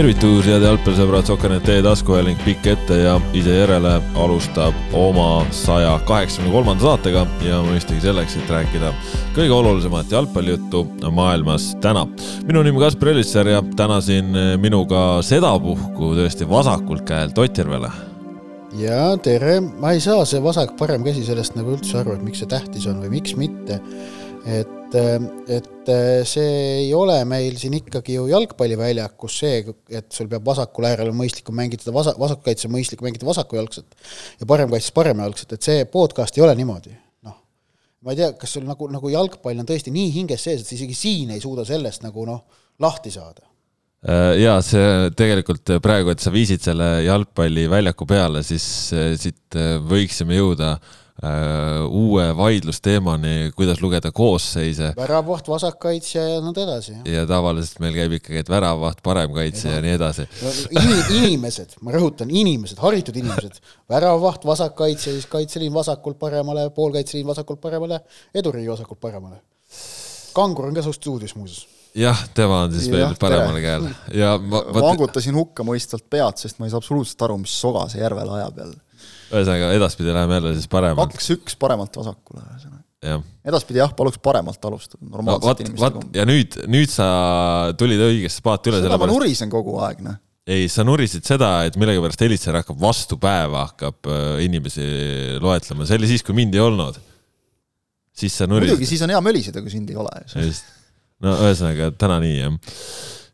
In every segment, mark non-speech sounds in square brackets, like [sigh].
tervitus, head jalgpallisõbrad, Sokanet e-taskuhääling pikk ette ja ise järele alustab oma saja kaheksakümne kolmanda saatega ja mõistagi selleks, et rääkida kõige olulisemat jalgpallijuttu maailmas täna. minu nimi Kaspar Elisser ja täna siin minuga sedapuhku tõesti vasakult käelt Ott Järvele. ja tere, ma ei saa see vasak parem käsi sellest nagu üldse aru, et miks see tähtis on või miks mitte. et et, et see ei ole meil siin ikkagi ju jalgpalliväljakus see, et sul peab vasakul äärel mõistlikum mängida vasa-, vasakukaitse mõistlik mängida vasakujalgset ja paremkaitses paremjalgset, et see podcast ei ole niimoodi, noh. ma ei tea, kas sul nagu, nagu jalgpall on tõesti nii hinges sees, et sa isegi siin ei suuda sellest nagu noh, lahti saada äh, ja see tegelikult praegu, et sa viisid selle jalgpalliväljaku peale, siis siit võiksime jõuda äh, Äh, uue vaidlusteemani, kuidas lugeda koosseise. väravaht, vasakkaitsja ja nõnda edasi. ja tavaliselt meil käib ikkagi, et väravaht, paremkaitsja ja, nii edasi no,. inimesed, ma rõhutan, inimesed, haritud inimesed, väravaht, vasakkaitsja, siis kaitseliin vasakult paremale, poolkaitseliin vasakult paremale, eduriigi vasakult paremale. kangur on ka sinust stuudios muuseas jah, tema on siis ja, veel paremale käel ja ma, ma vangutasin hukkamõistvalt pead, sest ma ei saa absoluutselt aru, mis soga see Järvel ajab jälle ühesõnaga, edaspidi läheme jälle siis paremalt. kaks-üks paremalt vasakule, ühesõnaga. edaspidi jah, paluks paremalt alustada, normaalselt no, inimeste ja nüüd, nüüd sa tulid õigest paati üle. seda ma nurisen kogu aeg, noh ei, sa nurisid seda, et millegipärast Helitser hakkab vastu päeva, hakkab äh, inimesi loetlema, see oli siis, kui mind ei olnud. siis sa nurisid. muidugi, siis on hea möliseda, kui sind ei ole. just, no ühesõnaga täna nii, jah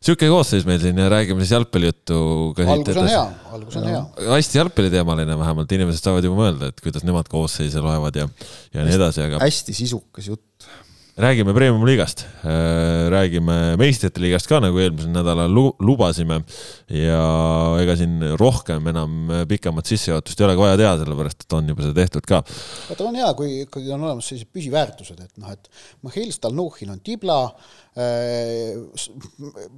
sihuke koosseis meil siin ja räägime siis jalgpallijuttu. algus on hea, algus on hea. hästi jalgpalliteemaline vähemalt, inimesed saavad juba mõelda, et kuidas nemad koosseise loevad ja, ja nii edasi, aga. hästi sisukas jutt räägime Premium-liigast, äh, räägime meistrite liigast ka, nagu eelmisel nädalal lubasime. ja ega siin rohkem enam pikemat sissejuhatust ei olegi vaja teha, sellepärast et on juba seda tehtud ka. vaata, on hea, kui ikkagi on olemas sellised püsiväärtused, et noh, et Mihhail Stalnuhhin on tibla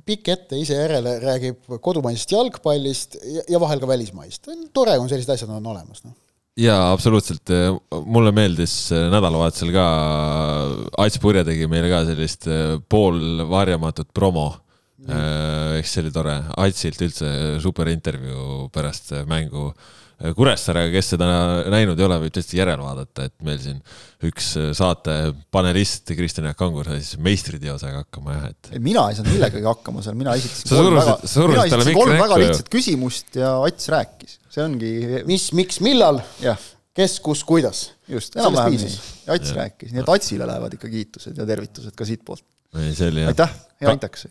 pikk ette ise järele räägib kodumaisest jalgpallist ja, ja vahel ka välismaist. tore, kui sellised asjad on olemas, noh. Jaa, absoluutselt, mulle meeldis nädalavahetusel ka, Ats Purje tegi meile ka sellist äh, poolvarjamatut promo. Mm.. eks see oli tore, Atsilt üldse super intervjuu pärast mängu Kuressaarega, kes seda näinud ei ole, võib tõesti järele vaadata, et meil siin üks saate panelist Kristjan Jaak Kangur sai siis meistriteosega hakkama jah, et. mina ei saanud millegagi hakkama seal, mina esitasin kolm väga, kolm väga lihtsat küsimust ja Ats rääkis see ongi. mis, miks, millal, kes, kus, kuidas. just, enam-vähem nii. Ats rääkis, nii et Atsile lähevad ikka kiitused ja tervitused ka siitpoolt. aitäh, hea intaks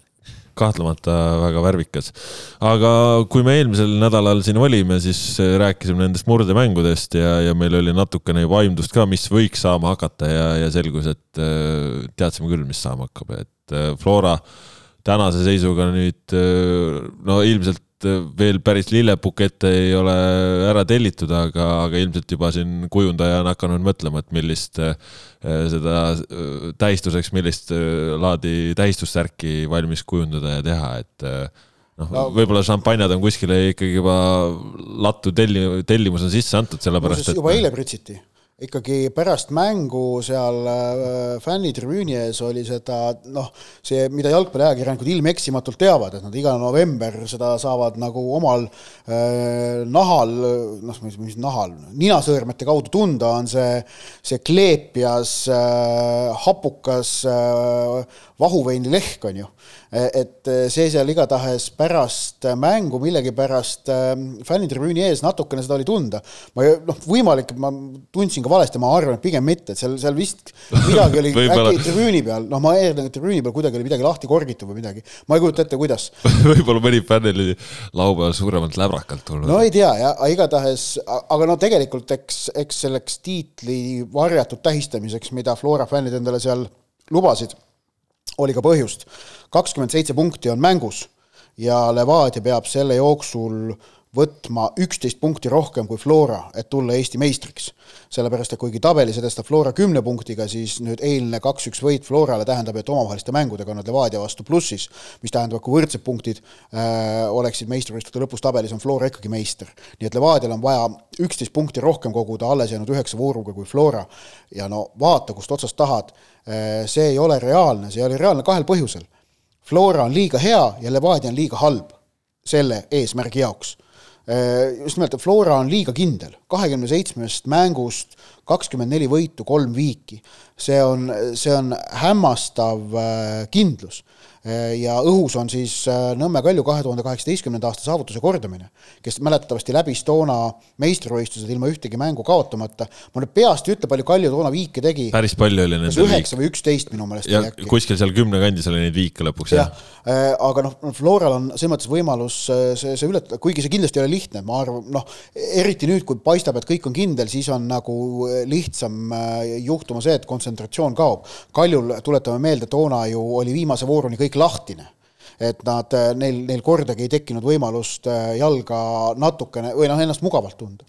kahtlemata väga värvikas. aga kui me eelmisel nädalal siin olime, siis rääkisime nendest murdemängudest ja, ja meil oli natukene juba aimdust ka, mis võiks saama hakata ja, ja selgus, et äh, teadsime küll, mis saama hakkab, et äh, Flora tänase seisuga nüüd no ilmselt Äh, veel päris lillepukette ei ole ära tellitud, aga, aga ilmselt juba siin kujundaja on hakanud mõtlema, et millist äh, seda äh, tähistuseks, millist laadi tähistussärki valmis kujundada ja teha, et noh no,, võib-olla šampanjad on kuskile ikkagi juba lattu telli-, tellimus on sisse antud, sellepärast et. juba eile pritsiti ikkagi pärast mängu seal äh, fännitribüüni ees oli seda noh, see, mida jalgpalliajakirjanikud ilmeksimatult teavad, et nad iga november seda saavad nagu omal äh, nahal, noh, mis, mis nahal, ninasõõrmete kaudu tunda, on see, see kleepjas äh, hapukas äh, vahuveinilehk, on ju et see seal igatahes pärast mängu millegipärast fännitribüüni ees natukene seda oli tunda. ma noh, võimalik, ma tundsin ka valesti, ma arvan, et pigem mitte, et seal, seal vist midagi oli [laughs] äkki tribüüni peal, noh, ma eeldan, et tribüüni peal kuidagi oli midagi lahti korgitud või midagi. ma ei kujuta ette, kuidas [laughs] võib-olla mõni fänn oli laupäeval suuremalt läbrakalt tulnud. no ei tea jah, igatahes, aga no tegelikult eks, eks selleks tiitli varjatud tähistamiseks, mida Flora fännid endale seal lubasid, oli ka põhjust. kakskümmend seitse punkti on mängus ja Levadia peab selle jooksul võtma üksteist punkti rohkem kui Flora, et tulla Eesti meistriks. sellepärast, et kuigi tabelis edestab Flora kümne punktiga, siis nüüd eilne kaks-üks võit Florale tähendab, et omavaheliste mängudega on nad Levadia vastu plussis, mis tähendab, kui võrdsed punktid äh, oleksid meistrivõistluste lõpus tabelis, on Flora ikkagi meister. nii et Levadial on vaja üksteist punkti rohkem koguda alles jäänud üheksa vooruga kui Flora ja no vaata, kust otsast tahad äh,, see ei ole reaalne, see ei ole reaalne kahel põhjusel Flora on liiga hea ja Levadia on liiga halb. selle eesmärgi jaoks just nimelt, et Flora on liiga kindel, kahekümne seitsmest mängust kakskümmend neli võitu, kolm viiki. see on, see on hämmastav kindlus Äh, ja õhus on siis äh, Nõmme Kalju kahe tuhande kaheksateistkümnenda aasta saavutuse kordamine, kes mäletatavasti läbis toona meistrivõistlused ilma ühtegi mängu kaotamata. ma nüüd peast ei ütle, palju Kalju toona viike tegi. päris palju oli viike. üheksa või üksteist minu meelest. ja kuskil seal kümne kandis oli neid viike lõpuks jah ja,. Äh, aga noh, Floral on selles mõttes võimalus see, see ületada, kuigi see kindlasti ei ole lihtne, ma arvan, noh, eriti nüüd, kui paistab, et kõik on kindel, siis on nagu lihtsam juhtuma see, et kontsentratsioon kaob. Kaljul, tuletame meelde, toona ju oli viimase vooruni kõik lahtine et nad, äh, neil, neil kordagi ei tekkinud võimalust äh, jalga natukene või noh, ennast mugavalt tunda.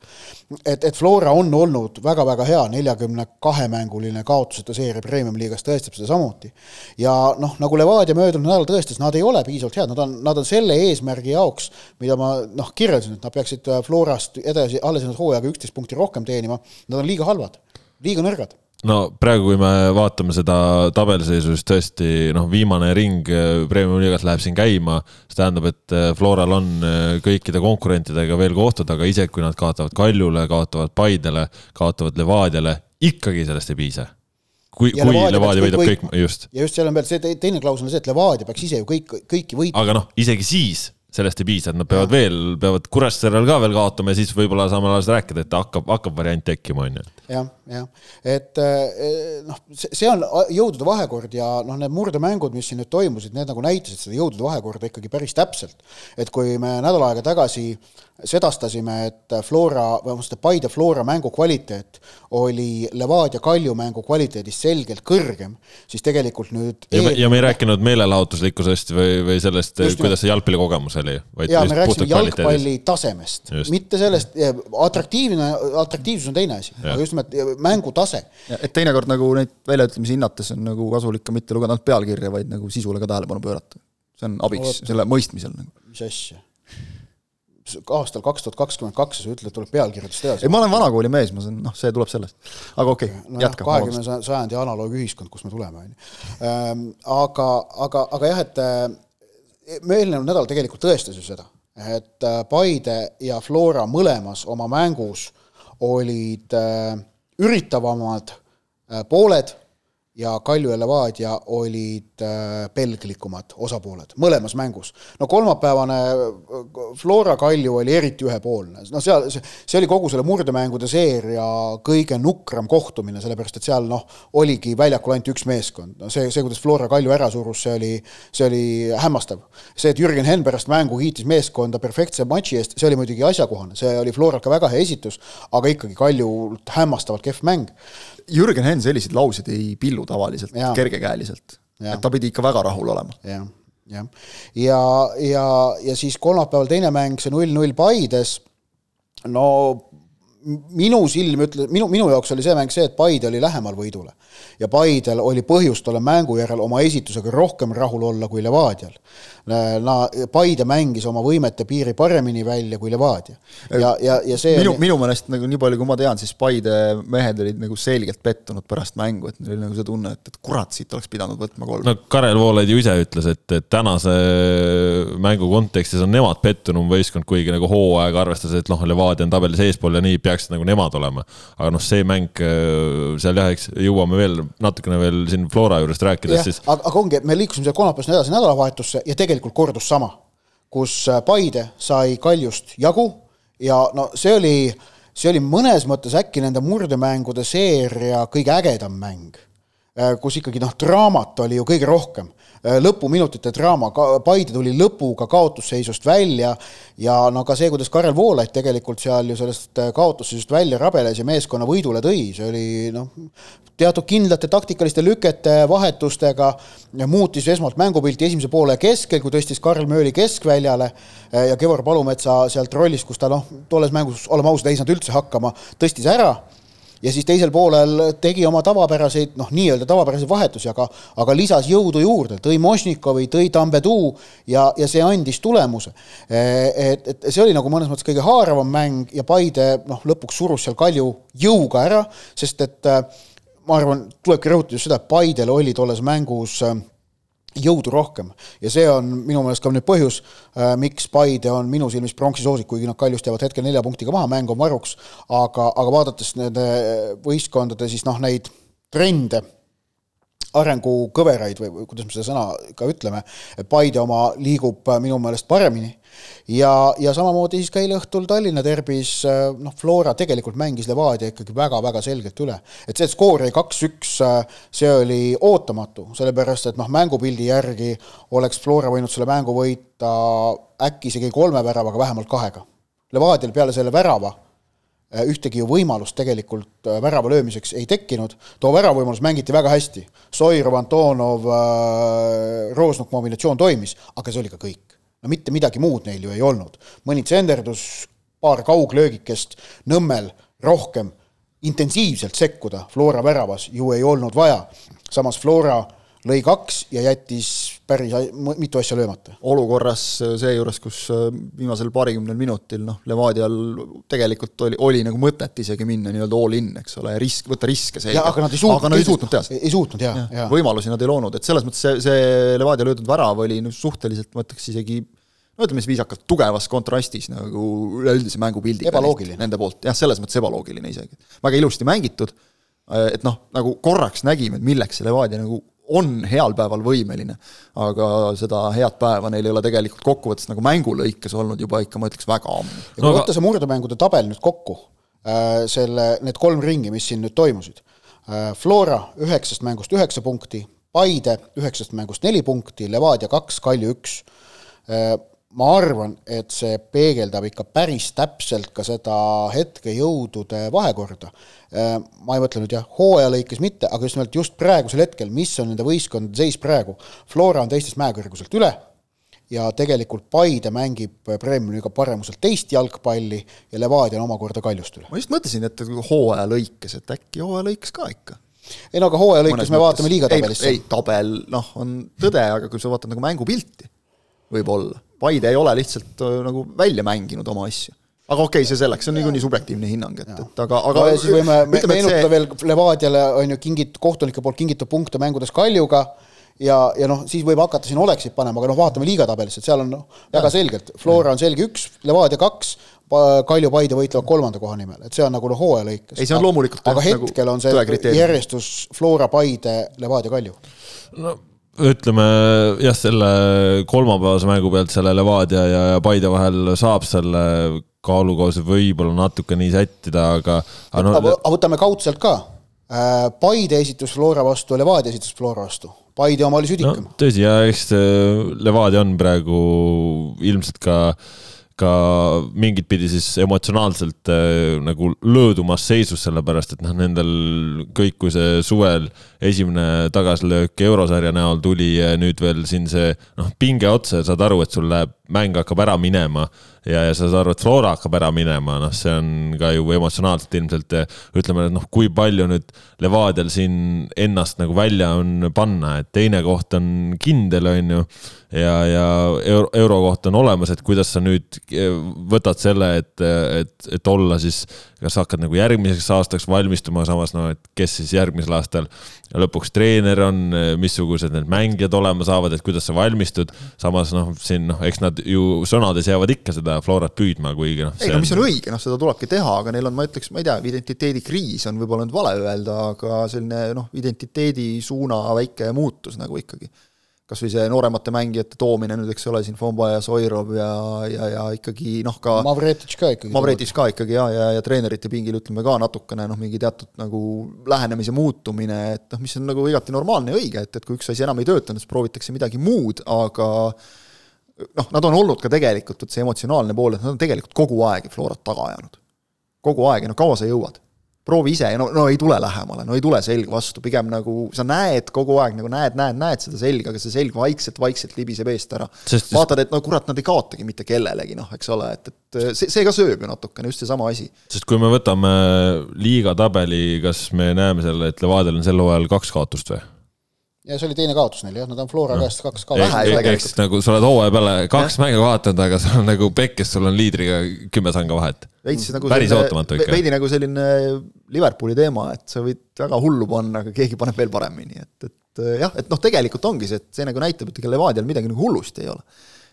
et, et Flora on olnud väga-väga hea, neljakümne kahe mänguline kaotuseta seeria Premium-liigas tõestab seda samuti. ja noh, nagu Levadia möödunud nädalal tõestas, nad ei ole piisavalt head, nad on, nad on selle eesmärgi jaoks, mida ma noh, kirjeldasin, et nad peaksid äh, Florast edasi, alles jäänud hooajaga üksteist punkti rohkem teenima, nad on liiga halvad, liiga nõrgad no praegu, kui me vaatame seda tabeliseisu, siis tõesti noh, viimane ring äh, Premium-liigas läheb siin käima. see tähendab, et äh, Floral on äh, kõikide konkurentidega veel kohtuda, aga isegi kui nad kaotavad Kaljule, kaotavad Paidele, kaotavad Levadiale, ikkagi sellest ei piisa kui, kui Levadia, Levadia võidab kõik, kõik, just. ja just seal on veel see teine klausel on see, et Levadia peaks ise ju kõik, kõiki võitma. aga noh, isegi siis sellest ei piisa, et nad peavad ja. veel, peavad Kuressaarel ka veel kaotama ja siis võib-olla saame alles rääkida, et hakkab, hakkab variant tekkima, on ju jah, jah, et eh, noh, see on jõudude vahekord ja noh, need murdemängud, mis siin nüüd toimusid, need nagu näitasid seda jõudude vahekorda ikkagi päris täpselt. et kui me nädal aega tagasi sedastasime, et Flora, vabandust, Paide Flora mängu kvaliteet oli Levadia Kalju mängu kvaliteedist selgelt kõrgem, siis tegelikult nüüd ja me, ja me ei rääkinud meelelahutuslikkusest või, või sellest, kuidas see jalgpallikogemus oli, vaid jaa, me rääkisime jalgpalli tasemest, mitte sellest, atraktiivne, atraktiivsus on teine asi, aga just nimelt mängutase. et teinekord nagu neid väljaütlemisi hinnates on nagu kasulik ka mitte lugeda ainult pealkirja, vaid nagu sisule ka tähelepanu pöörata. see on abiks Oot, selle mõistmisel nagu. mis asja? aastal kaks tuhat kakskümmend kaks ja sa ütled, tuleb pealkirjadest edasi. ei, ma olen vanakooli mees, ma saan, noh, see tuleb sellest. aga okei okay, no, jätka. kahekümne sajandi analoogühiskond, kus me tuleme, on ju. Ehm, aga, aga, aga jah, et eh, me eelnev nädal tegelikult tõestas ju seda, et eh, Paide ja Flora mõlemas oma mängus olid äh, üritavamad äh, pooled ja Kalju ja Levadia olid äh, pelglikumad osapooled mõlemas mängus. no kolmapäevane äh, Flora Kalju oli eriti ühepoolne, no seal, see oli kogu selle murdemängude seeria kõige nukram kohtumine, sellepärast et seal noh, oligi väljakul ainult üks meeskond. no see, see, kuidas Flora Kalju ära surus, see oli, see oli hämmastav. see, et Jürgen Henn pärast mängu kiitis meeskonda perfektse matši eest, see oli muidugi asjakohane, see oli Floral ka väga hea esitus, aga ikkagi Kaljult hämmastavalt kehv mäng Jürgen Henn selliseid lauseid ei pillu tavaliselt ja. kergekäeliselt. et ta pidi ikka väga rahul olema. jah, jah. ja, ja, ja siis kolmapäeval teine mäng, see null-null Paides, no minu silm ütleb, minu, minu jaoks oli see mäng see, et Paide oli lähemal võidule. ja Paidel oli põhjust olla mängu järel oma esitusega rohkem rahul olla kui Levadial. Na-, Paide mängis oma võimete piiri paremini välja kui Levadia. ja, ja, ja see minu oli..., minu meelest nagu nii palju, kui ma tean, siis Paide mehed olid nagu selgelt pettunud pärast mängu, et neil oli nagu see tunne, et, et kurat, siit oleks pidanud võtma kolm. no Karel Voolaid ju ise ütles, et, et tänase mängu kontekstis on nemad pettunum võistkond, kuigi nagu hooaega arvestades, et noh, Levadia on tabelis eespool ja nii peaksid nagu nemad olema. aga noh, see mäng seal jah, eks jõuame veel natukene veel siin Flora juurest rääkides, siis. aga, aga ongi, me liikusime seal kolmapäevast edasi nädalavahetusse ja tegelikult kordus sama, kus äh, Paide sai Kaljust jagu ja no see oli, see oli mõnes mõttes äkki nende murdemängude seeria kõige ägedam mäng, äh, kus ikkagi noh, draamat oli ju kõige rohkem Äh, lõpuminutite draama, Paide tuli lõpuga kaotusseisust välja ja no ka see, kuidas Karel Voolaid tegelikult seal ju sellest äh, kaotusseisust välja rabeles ja meeskonna võidule tõi, see oli noh, teatud kindlate taktikaliste lükete vahetustega muutis esmalt mängupilti esimese poole keskel, kui tõstis Karl Mööli keskväljale äh, ja Kevvar Palumetsa sealt rollist, kus ta noh, tolles mängus, oleme ausad, ei saanud üldse hakkama, tõstis ära ja siis teisel poolel tegi oma tavapäraseid, noh, nii-öelda tavapäraseid vahetusi, aga, aga lisas jõudu juurde, tõi Mošnikovi, tõi Tambeduu ja, ja see andis tulemuse. et, et see oli nagu mõnes mõttes kõige haaravam mäng ja Paide noh, lõpuks surus seal Kalju jõuga ära, sest et ma arvan, tulebki rõhutada just seda, et Paidel oli tolles mängus jõudu rohkem. Ja see on minu meelest ka nüüd põhjus, äh, miks Paide on minu silmis pronksi soosik, kuigi nad Kaljust jäävad hetkel nelja punktiga maha, mäng on varuks, aga, aga vaadates nende võistkondade siis noh, neid trende arengukõveraid või, kuidas me seda sõna ka ütleme, Paide oma liigub äh, minu meelest paremini ja, ja samamoodi siis ka eile õhtul Tallinna derbis äh, noh, Flora tegelikult mängis Levadia ikkagi väga-väga selgelt üle. et see, skoor jäi kaks-üks, äh, see oli ootamatu, sellepärast et noh, mängupildi järgi oleks Flora võinud selle mängu võita äkki isegi kolme väravaga, vähemalt kahega. Levadial peale selle värava ühtegi ju võimalust tegelikult äh, värava löömiseks ei tekkinud, too väravavõimalus mängiti väga hästi. Soirov, Antonov, äh, Roosnuk kombinatsioon toimis, aga see oli ka kõik. no mitte midagi muud neil ju ei olnud. mõni tsenderdus, paar kauglöögikest, Nõmmel rohkem intensiivselt sekkuda Flora väravas ju ei olnud vaja. samas Flora lõi kaks ja jättis päris mitu asja löömata. olukorras seejuures, kus äh, viimasel paarikümnel minutil noh, Levadial tegelikult oli, oli nagu mõtet isegi minna nii-öelda all in, eks ole, risk, võtta riske seega. aga nad ei suutnud, aga nad ei suutnud teha seda. ei suutnud, jaa ja. ja.. võimalusi nad ei loonud, et selles mõttes see, see Levadia löödud värav oli noh, suhteliselt ma ütleks isegi no ütleme siis viisakalt, tugevas kontrastis nagu üleüldise mängupildiga. ebaloogiline. Nende poolt, jah, selles mõttes ebaloogiline isegi. väga ilusti mängitud, et noh, nagu korraks nägime, et milleks see Levadia nagu on heal päeval võimeline, aga seda head päeva neil ei ole tegelikult kokkuvõttes nagu mängu lõikes olnud juba ikka, ma ütleks, väga ammu. ja kui no, võtta see murdemängude tabel nüüd kokku, äh, selle, need kolm ringi, mis siin nüüd toimusid, äh, Flora üheksast mängust üheksa punkti, Paide üheksast mängust neli punkti, Levadia kaks, Kalju üks, äh, ma arvan, et see peegeldab ikka päris täpselt ka seda hetkejõudude vahekorda. Äh, ma ei mõtle nüüd jah, hooaja lõikes mitte, aga just nimelt just praegusel hetkel, mis on nende võistkondade seis praegu. Flora on teistest mäekõrguselt üle ja tegelikult Paide mängib Premiumiga paremuselt teist jalgpalli ja Levadia on omakorda Kaljust üle. ma just mõtlesin, et hooaja lõikes, et äkki hooaja lõikes ka ikka ei no aga hooaja lõikes me vaatame liiga tabelisse. ei, tabel noh, on tõde, aga kui sa vaatad nagu mängupilti, võib-olla. Paide ei ole lihtsalt äh, nagu välja mänginud oma asju. Aga okei okay,, see selleks, see on niikuinii subjektiivne hinnang, et, et aga, aga no, siis võime ütleme, meenutada see... veel Levadiale on ju kingit-, kohtunike poolt kingitud punkte mängudes Kaljuga ja, ja noh, siis võib hakata siin oleksid panema, aga noh, vaatame liigatabelisse, et seal on noh, väga selgelt, Flora on selge üks, Levadia kaks, Kalju, Paide võitlevad kolmanda koha nimel, et see on nagu noh, hooaja lõikes. ei, see on loomulikult aga nagu hetkel on see järjestus Flora, Paide, Levadia, Kalju. no ütleme jah, selle kolmapäevase mängu pealt selle Levadia ja, ja Paide vahel saab selle kaalukohase võib-olla natuke nii sättida, aga, aga no, aga võtame kaudselt ka. Äh, Paide esitus Flora vastu, Levadia esitus Flora vastu. Paide oma oli südikam no,. tõsi, ja eks Levadia on praegu ilmselt ka äh, ka mingit pidi siis emotsionaalselt äh, nagu löödumas seisus, sellepärast et noh, nendel kõik, kui see suvel esimene tagasilöök eurosarja näol tuli nüüd veel siin see noh, pinge otsa ja saad aru, et sul läheb, mäng hakkab ära minema ja, ja sa saad aru, et Flora hakkab ära minema, noh, see on ka ju emotsionaalselt ilmselt ütleme, et noh, kui palju nüüd Levadial siin ennast nagu välja on panna, et teine koht on kindel, on ju. ja, ja euro, euro koht on olemas, et kuidas sa nüüd eh, võtad selle, et, et, et olla siis kas hakkad nagu järgmiseks aastaks valmistuma, samas no, et kes siis järgmisel aastal lõpuks treener on, missugused need mängijad olema saavad, et kuidas sa valmistud. samas noh, siin noh, eks nad ju sõnades jäävad ikka seda Florat püüdma, kuigi noh. ei no mis on õige, noh, seda tulebki teha, aga neil on, ma ütleks, ma ei tea, identiteedikriis on võib-olla nüüd vale öelda, aga selline noh, identiteedi suuna väike muutus nagu ikkagi kas või see nooremate mängijate toomine nüüd, eks ole, siin Fomba ja Soirov ja, ja, ja ikkagi noh, ka Mavretitš ka ikkagi. Mavretitš ka ikkagi ja, ja, ja treenerite pingil ütleme ka natukene noh, mingi teatud nagu lähenemise muutumine, et noh, mis on nagu igati normaalne ja õige, et, et kui üks asi enam ei töötanud, siis proovitakse midagi muud, aga noh, nad on olnud ka tegelikult, vot see emotsionaalne pool, et nad on tegelikult kogu aeg Florat taga ajanud. kogu aeg ja no kaua sa jõuad proovi ise ja no, no ei tule lähemale, no ei tule selg vastu, pigem nagu sa näed kogu aeg nagu näed, näed, näed seda selga, aga see selg vaikselt-vaikselt libiseb eest ära. vaatad, et no kurat, nad ei kaotagi mitte kellelegi, noh, eks ole, et, et see, see ka sööb ju natukene, just seesama asi. sest kui me võtame liiga tabeli, kas me näeme selle, et Levadial on sel hooajal kaks kaotust või? Ja see oli teine kaotus neil jah, nad on Flora no. käest kaks kaotust. ehk siis nagu sa oled hooaja peale kaks mängu kaotanud, aga sul on nagu pekkis, sul on liidriga kümme sanga vahet. veits nagu päris ootamatu ikka. veidi nagu selline Liverpooli teema, et sa võid väga hullu panna, aga keegi paneb veel paremini, et, et et jah, et noh, tegelikult ongi see, et see nagu näitab, et ega Levadial midagi nagu hullusti ei ole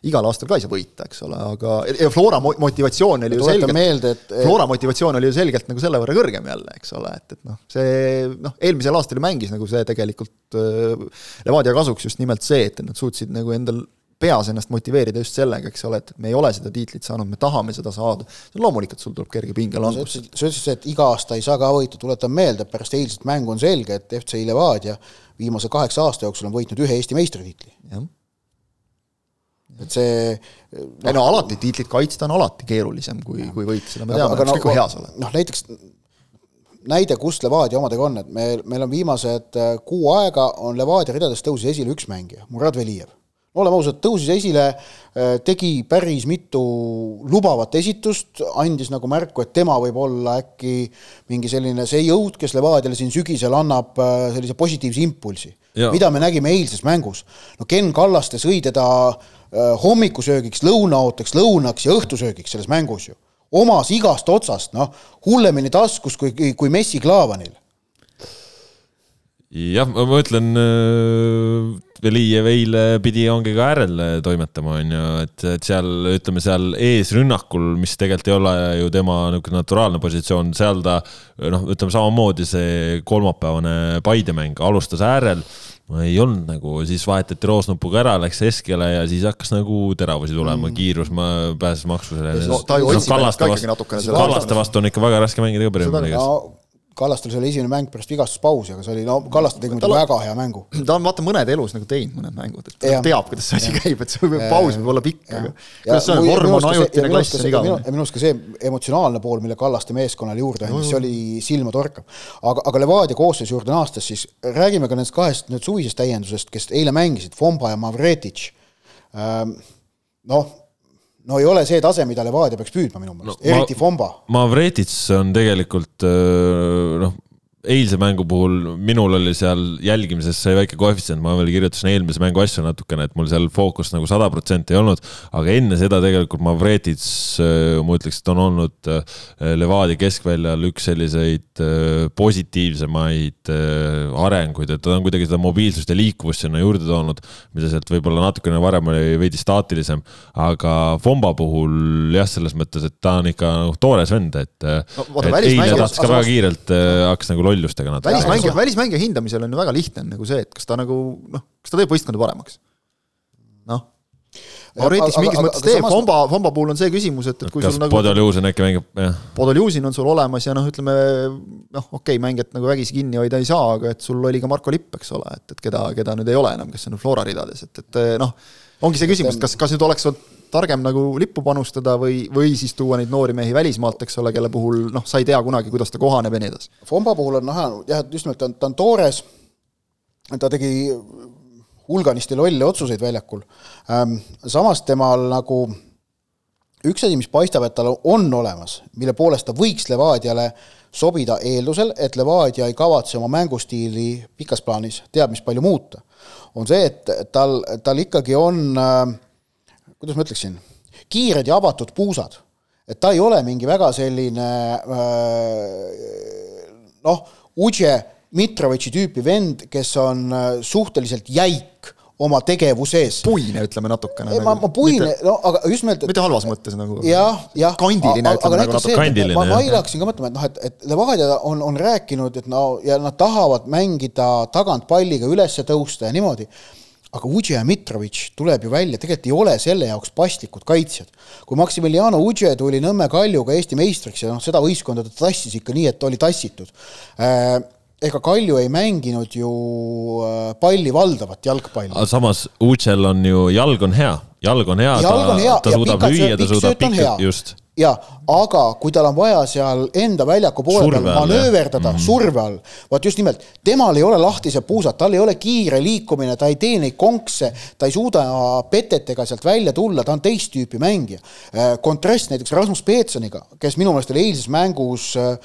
igal aastal ka ei saa võita, eks ole, aga ja Flora motivatsioon oli ju selgelt, meelde, et Flora motivatsioon oli ju selgelt nagu selle võrra kõrgem jälle, eks ole, et, et noh, see noh, eelmisel aastal ju mängis nagu see tegelikult äh, Levadia kasuks just nimelt see, et nad suutsid nagu endal peas ennast motiveerida just sellega, eks ole, et me ei ole seda tiitlit saanud, me tahame seda saada. loomulikult sul tuleb kerge pingelangus. sa ütlesid, et iga aasta ei saa ka võita, tuletan meelde, et pärast eilset mängu on selge, et FC Levadia viimase kaheksa aasta jooksul on võitnud ühe Eesti meistritiitli. Et see no, ei no alati tiitlit kaitsta on alati keerulisem kui, kui võita, seda me teame, ükskõik kui hea sa oled. noh, näiteks näide, kust Levadia omadega on, et meil, meil on viimased äh, kuu aega on Levadia ridades tõusis esile üks mängija, Murad Velijev oleme ausad, tõusis esile, äh, tegi päris mitu lubavat esitust, andis nagu märku, et tema võib olla äkki mingi selline see jõud, kes Levadiale siin sügisel annab äh, sellise positiivse impulsi. mida me nägime eilses mängus. no Ken Kallaste sõi teda äh, hommikusöögiks, lõunaooteks, lõunaks ja õhtusöögiks selles mängus ju. omas igast otsast, noh, hullemini taskus kui, kui Messi Klaavanil jah, ma mõtlen Velijev eile pidi ongi ka äärel toimetama, on ju, et, et seal ütleme seal eesrünnakul, mis tegelikult ei ole ju tema niisugune naturaalne positsioon, seal ta noh, ütleme samamoodi see kolmapäevane Paide mäng alustas äärel ei olnud nagu, siis vahetati roosnupuga ära, läks keskele ja siis hakkas nagu teravusi tulema mm., kiirus ma pääses maksusele no,. Kallaste vastu, Kallaste vastu on ikka väga raske mängida ka Kallastel see oli esimene mäng pärast vigastuspausi, aga see oli, no Kallaste tegi muidugi väga hea mängu. ta on vaata mõned elus nagu teinud mõned mängud, et ta teab, kuidas see asi käib, et see paus võib olla pikk, aga kuidas see on, vorm on ajutine, klass on igavene. minu arust ka see emotsionaalne pool, mille Kallaste meeskonnale juurde andis, see oli silmatorkav. aga, aga Levadia koosseisu juurde naastes, siis räägime ka nendest kahest nüüd suvisest täiendusest, kes eile mängisid, Fomba ja Mavretitš. Ehm, noh no ei ole see tase, mida Levadia peaks püüdma minu meelest no,, eriti Fomba. Mavretits on tegelikult noh, eilse mängu puhul minul oli seal jälgimises sai väike koefitsient, ma veel kirjutasin eelmise mängu asju natukene, et mul seal fookust nagu sada protsenti ei olnud, aga enne seda tegelikult Mavretits, äh, ma ütleks, et on olnud äh, Levadia keskväljal üks selliseid äh, positiivsemaid arenguid, et ta on kuidagi seda mobiilsust ja liikuvust sinna juurde toonud, mida sealt võib-olla natukene varem oli veidi staatilisem, aga Fomba puhul jah, selles mõttes, et ta on ikka nagu toores vend, et no,, eile tahtis ka väga kiirelt, hakkas nagu loll lollustega natuke. välismängija, välismängija hindamisel on ju väga lihtne on nagu see, et kas ta nagu noh, kas ta teeb võistkonda paremaks. noh. Mauritius mingis mõttes teeb, Fomba, Fomba puhul on see küsimus, et, et kui kas sul nagu Podoljusin äkki mängib, jah? Podoljusin on sul olemas ja noh, ütleme noh, okei okay,, mängijat nagu vägisi kinni hoida ei saa, aga et sul oli ka Marko Lipp, eks ole, et, et keda, keda nüüd ei ole enam, kes on Flora ridades, et, et noh, ongi see küsimus, kas, kas nüüd oleks olnud targem nagu lippu panustada või, või siis tuua neid noori mehi välismaalt, eks ole, kelle puhul noh, sa ei tea kunagi, kuidas ta kohaneb ja nii edasi. Fomba puhul on näha jah, et just nimelt ta on, ta on toores, ta tegi hulganisti lolle otsuseid väljakul, samas temal nagu üks asi, mis paistab, et tal on olemas, mille poolest ta võiks Levadiale sobida eeldusel, et Levadia ei kavatse oma mängustiili pikas plaanis teab mis palju muuta, on see, et tal, tal ikkagi on äh, kuidas ma ütleksin, kiired ja avatud puusad. et ta ei ole mingi väga selline äh, noh, Udje Mitrovitši tüüpi vend, kes on äh, suhteliselt jäik oma tegevuses. puine, ütleme natukene. ma, ma puine, no aga just nimelt. mitte halvas mõttes nagu. jah, jah. kandiline, ütleme nagu natuke. ma, ma hiljaksin ka mõtlema, et noh, et, et Levadia on, on rääkinud, et no ja nad tahavad mängida tagant palliga üles tõusta ja niimoodi aga Udže ja Mitrovic tuleb ju välja, tegelikult ei ole selle jaoks paslikud kaitsjad. kui Maximiliano Udže tuli Nõmme Kaljuga Eesti meistriks ja noh, seda võistkonda ta tassis ikka nii, et oli tassitud äh,. ega Kalju ei mänginud ju äh, palli valdavat jalgpalli. samas Udžel on ju, jalg on hea, jalg on hea, ta, ta suudab lüüa, ta suudab pikka, just jaa, aga kui tal on vaja seal enda väljaku poole peal manööverdada mm -hmm. surve all, vot just nimelt, temal ei ole lahtised puusad, tal ei ole kiire liikumine, ta ei tee neid konkse, ta ei suuda petetega sealt välja tulla, ta on teist tüüpi mängija. Äh, kontrast näiteks Rasmus Peetsoniga, kes minu meelest oli eilses mängus äh,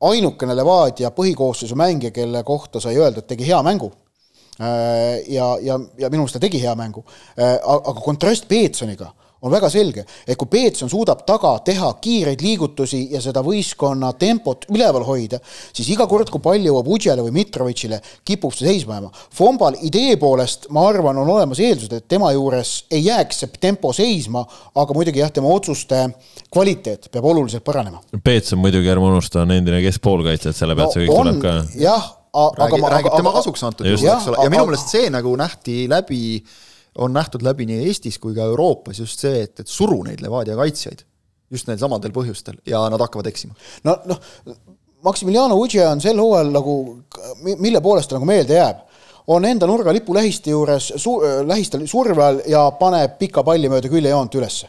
ainukene Levadia põhikoosseisu mängija, kelle kohta sai öelda, et tegi hea mängu äh, ja, ja, ja minu meelest ta tegi hea mängu. aga kontrast Peetsoniga on väga selge, et kui Peetson suudab taga teha kiireid liigutusi ja seda võistkonna tempot üleval hoida, siis iga kord, kui pall jõuab Udžele või Mitrovitšile, kipub see seisma jääma. Fombal idee poolest, ma arvan, on olemas eeldused, et tema juures ei jääks see tempo seisma, aga muidugi jah, tema otsuste kvaliteet peab oluliselt paranema. Peetson muidugi, ärme unusta, on endine keskpoolkaitse, et selle pealt no, see kõik on, tuleb ka. jah, aga räägib, räägib tema kasuks antud juhul, eks ole, ja minu meelest see nagu nähti läbi on nähtud läbi nii Eestis kui ka Euroopas just see, et, et suru neid Levadia kaitsjaid. just neil samadel põhjustel ja nad hakkavad eksima. no noh, Maximiliano Udže on sel hooajal nagu, mille poolest ta nagu meelde jääb, on enda nurgalipu lähiste juures su,, lähistel surve all ja paneb pika palli mööda küljejoont ülesse.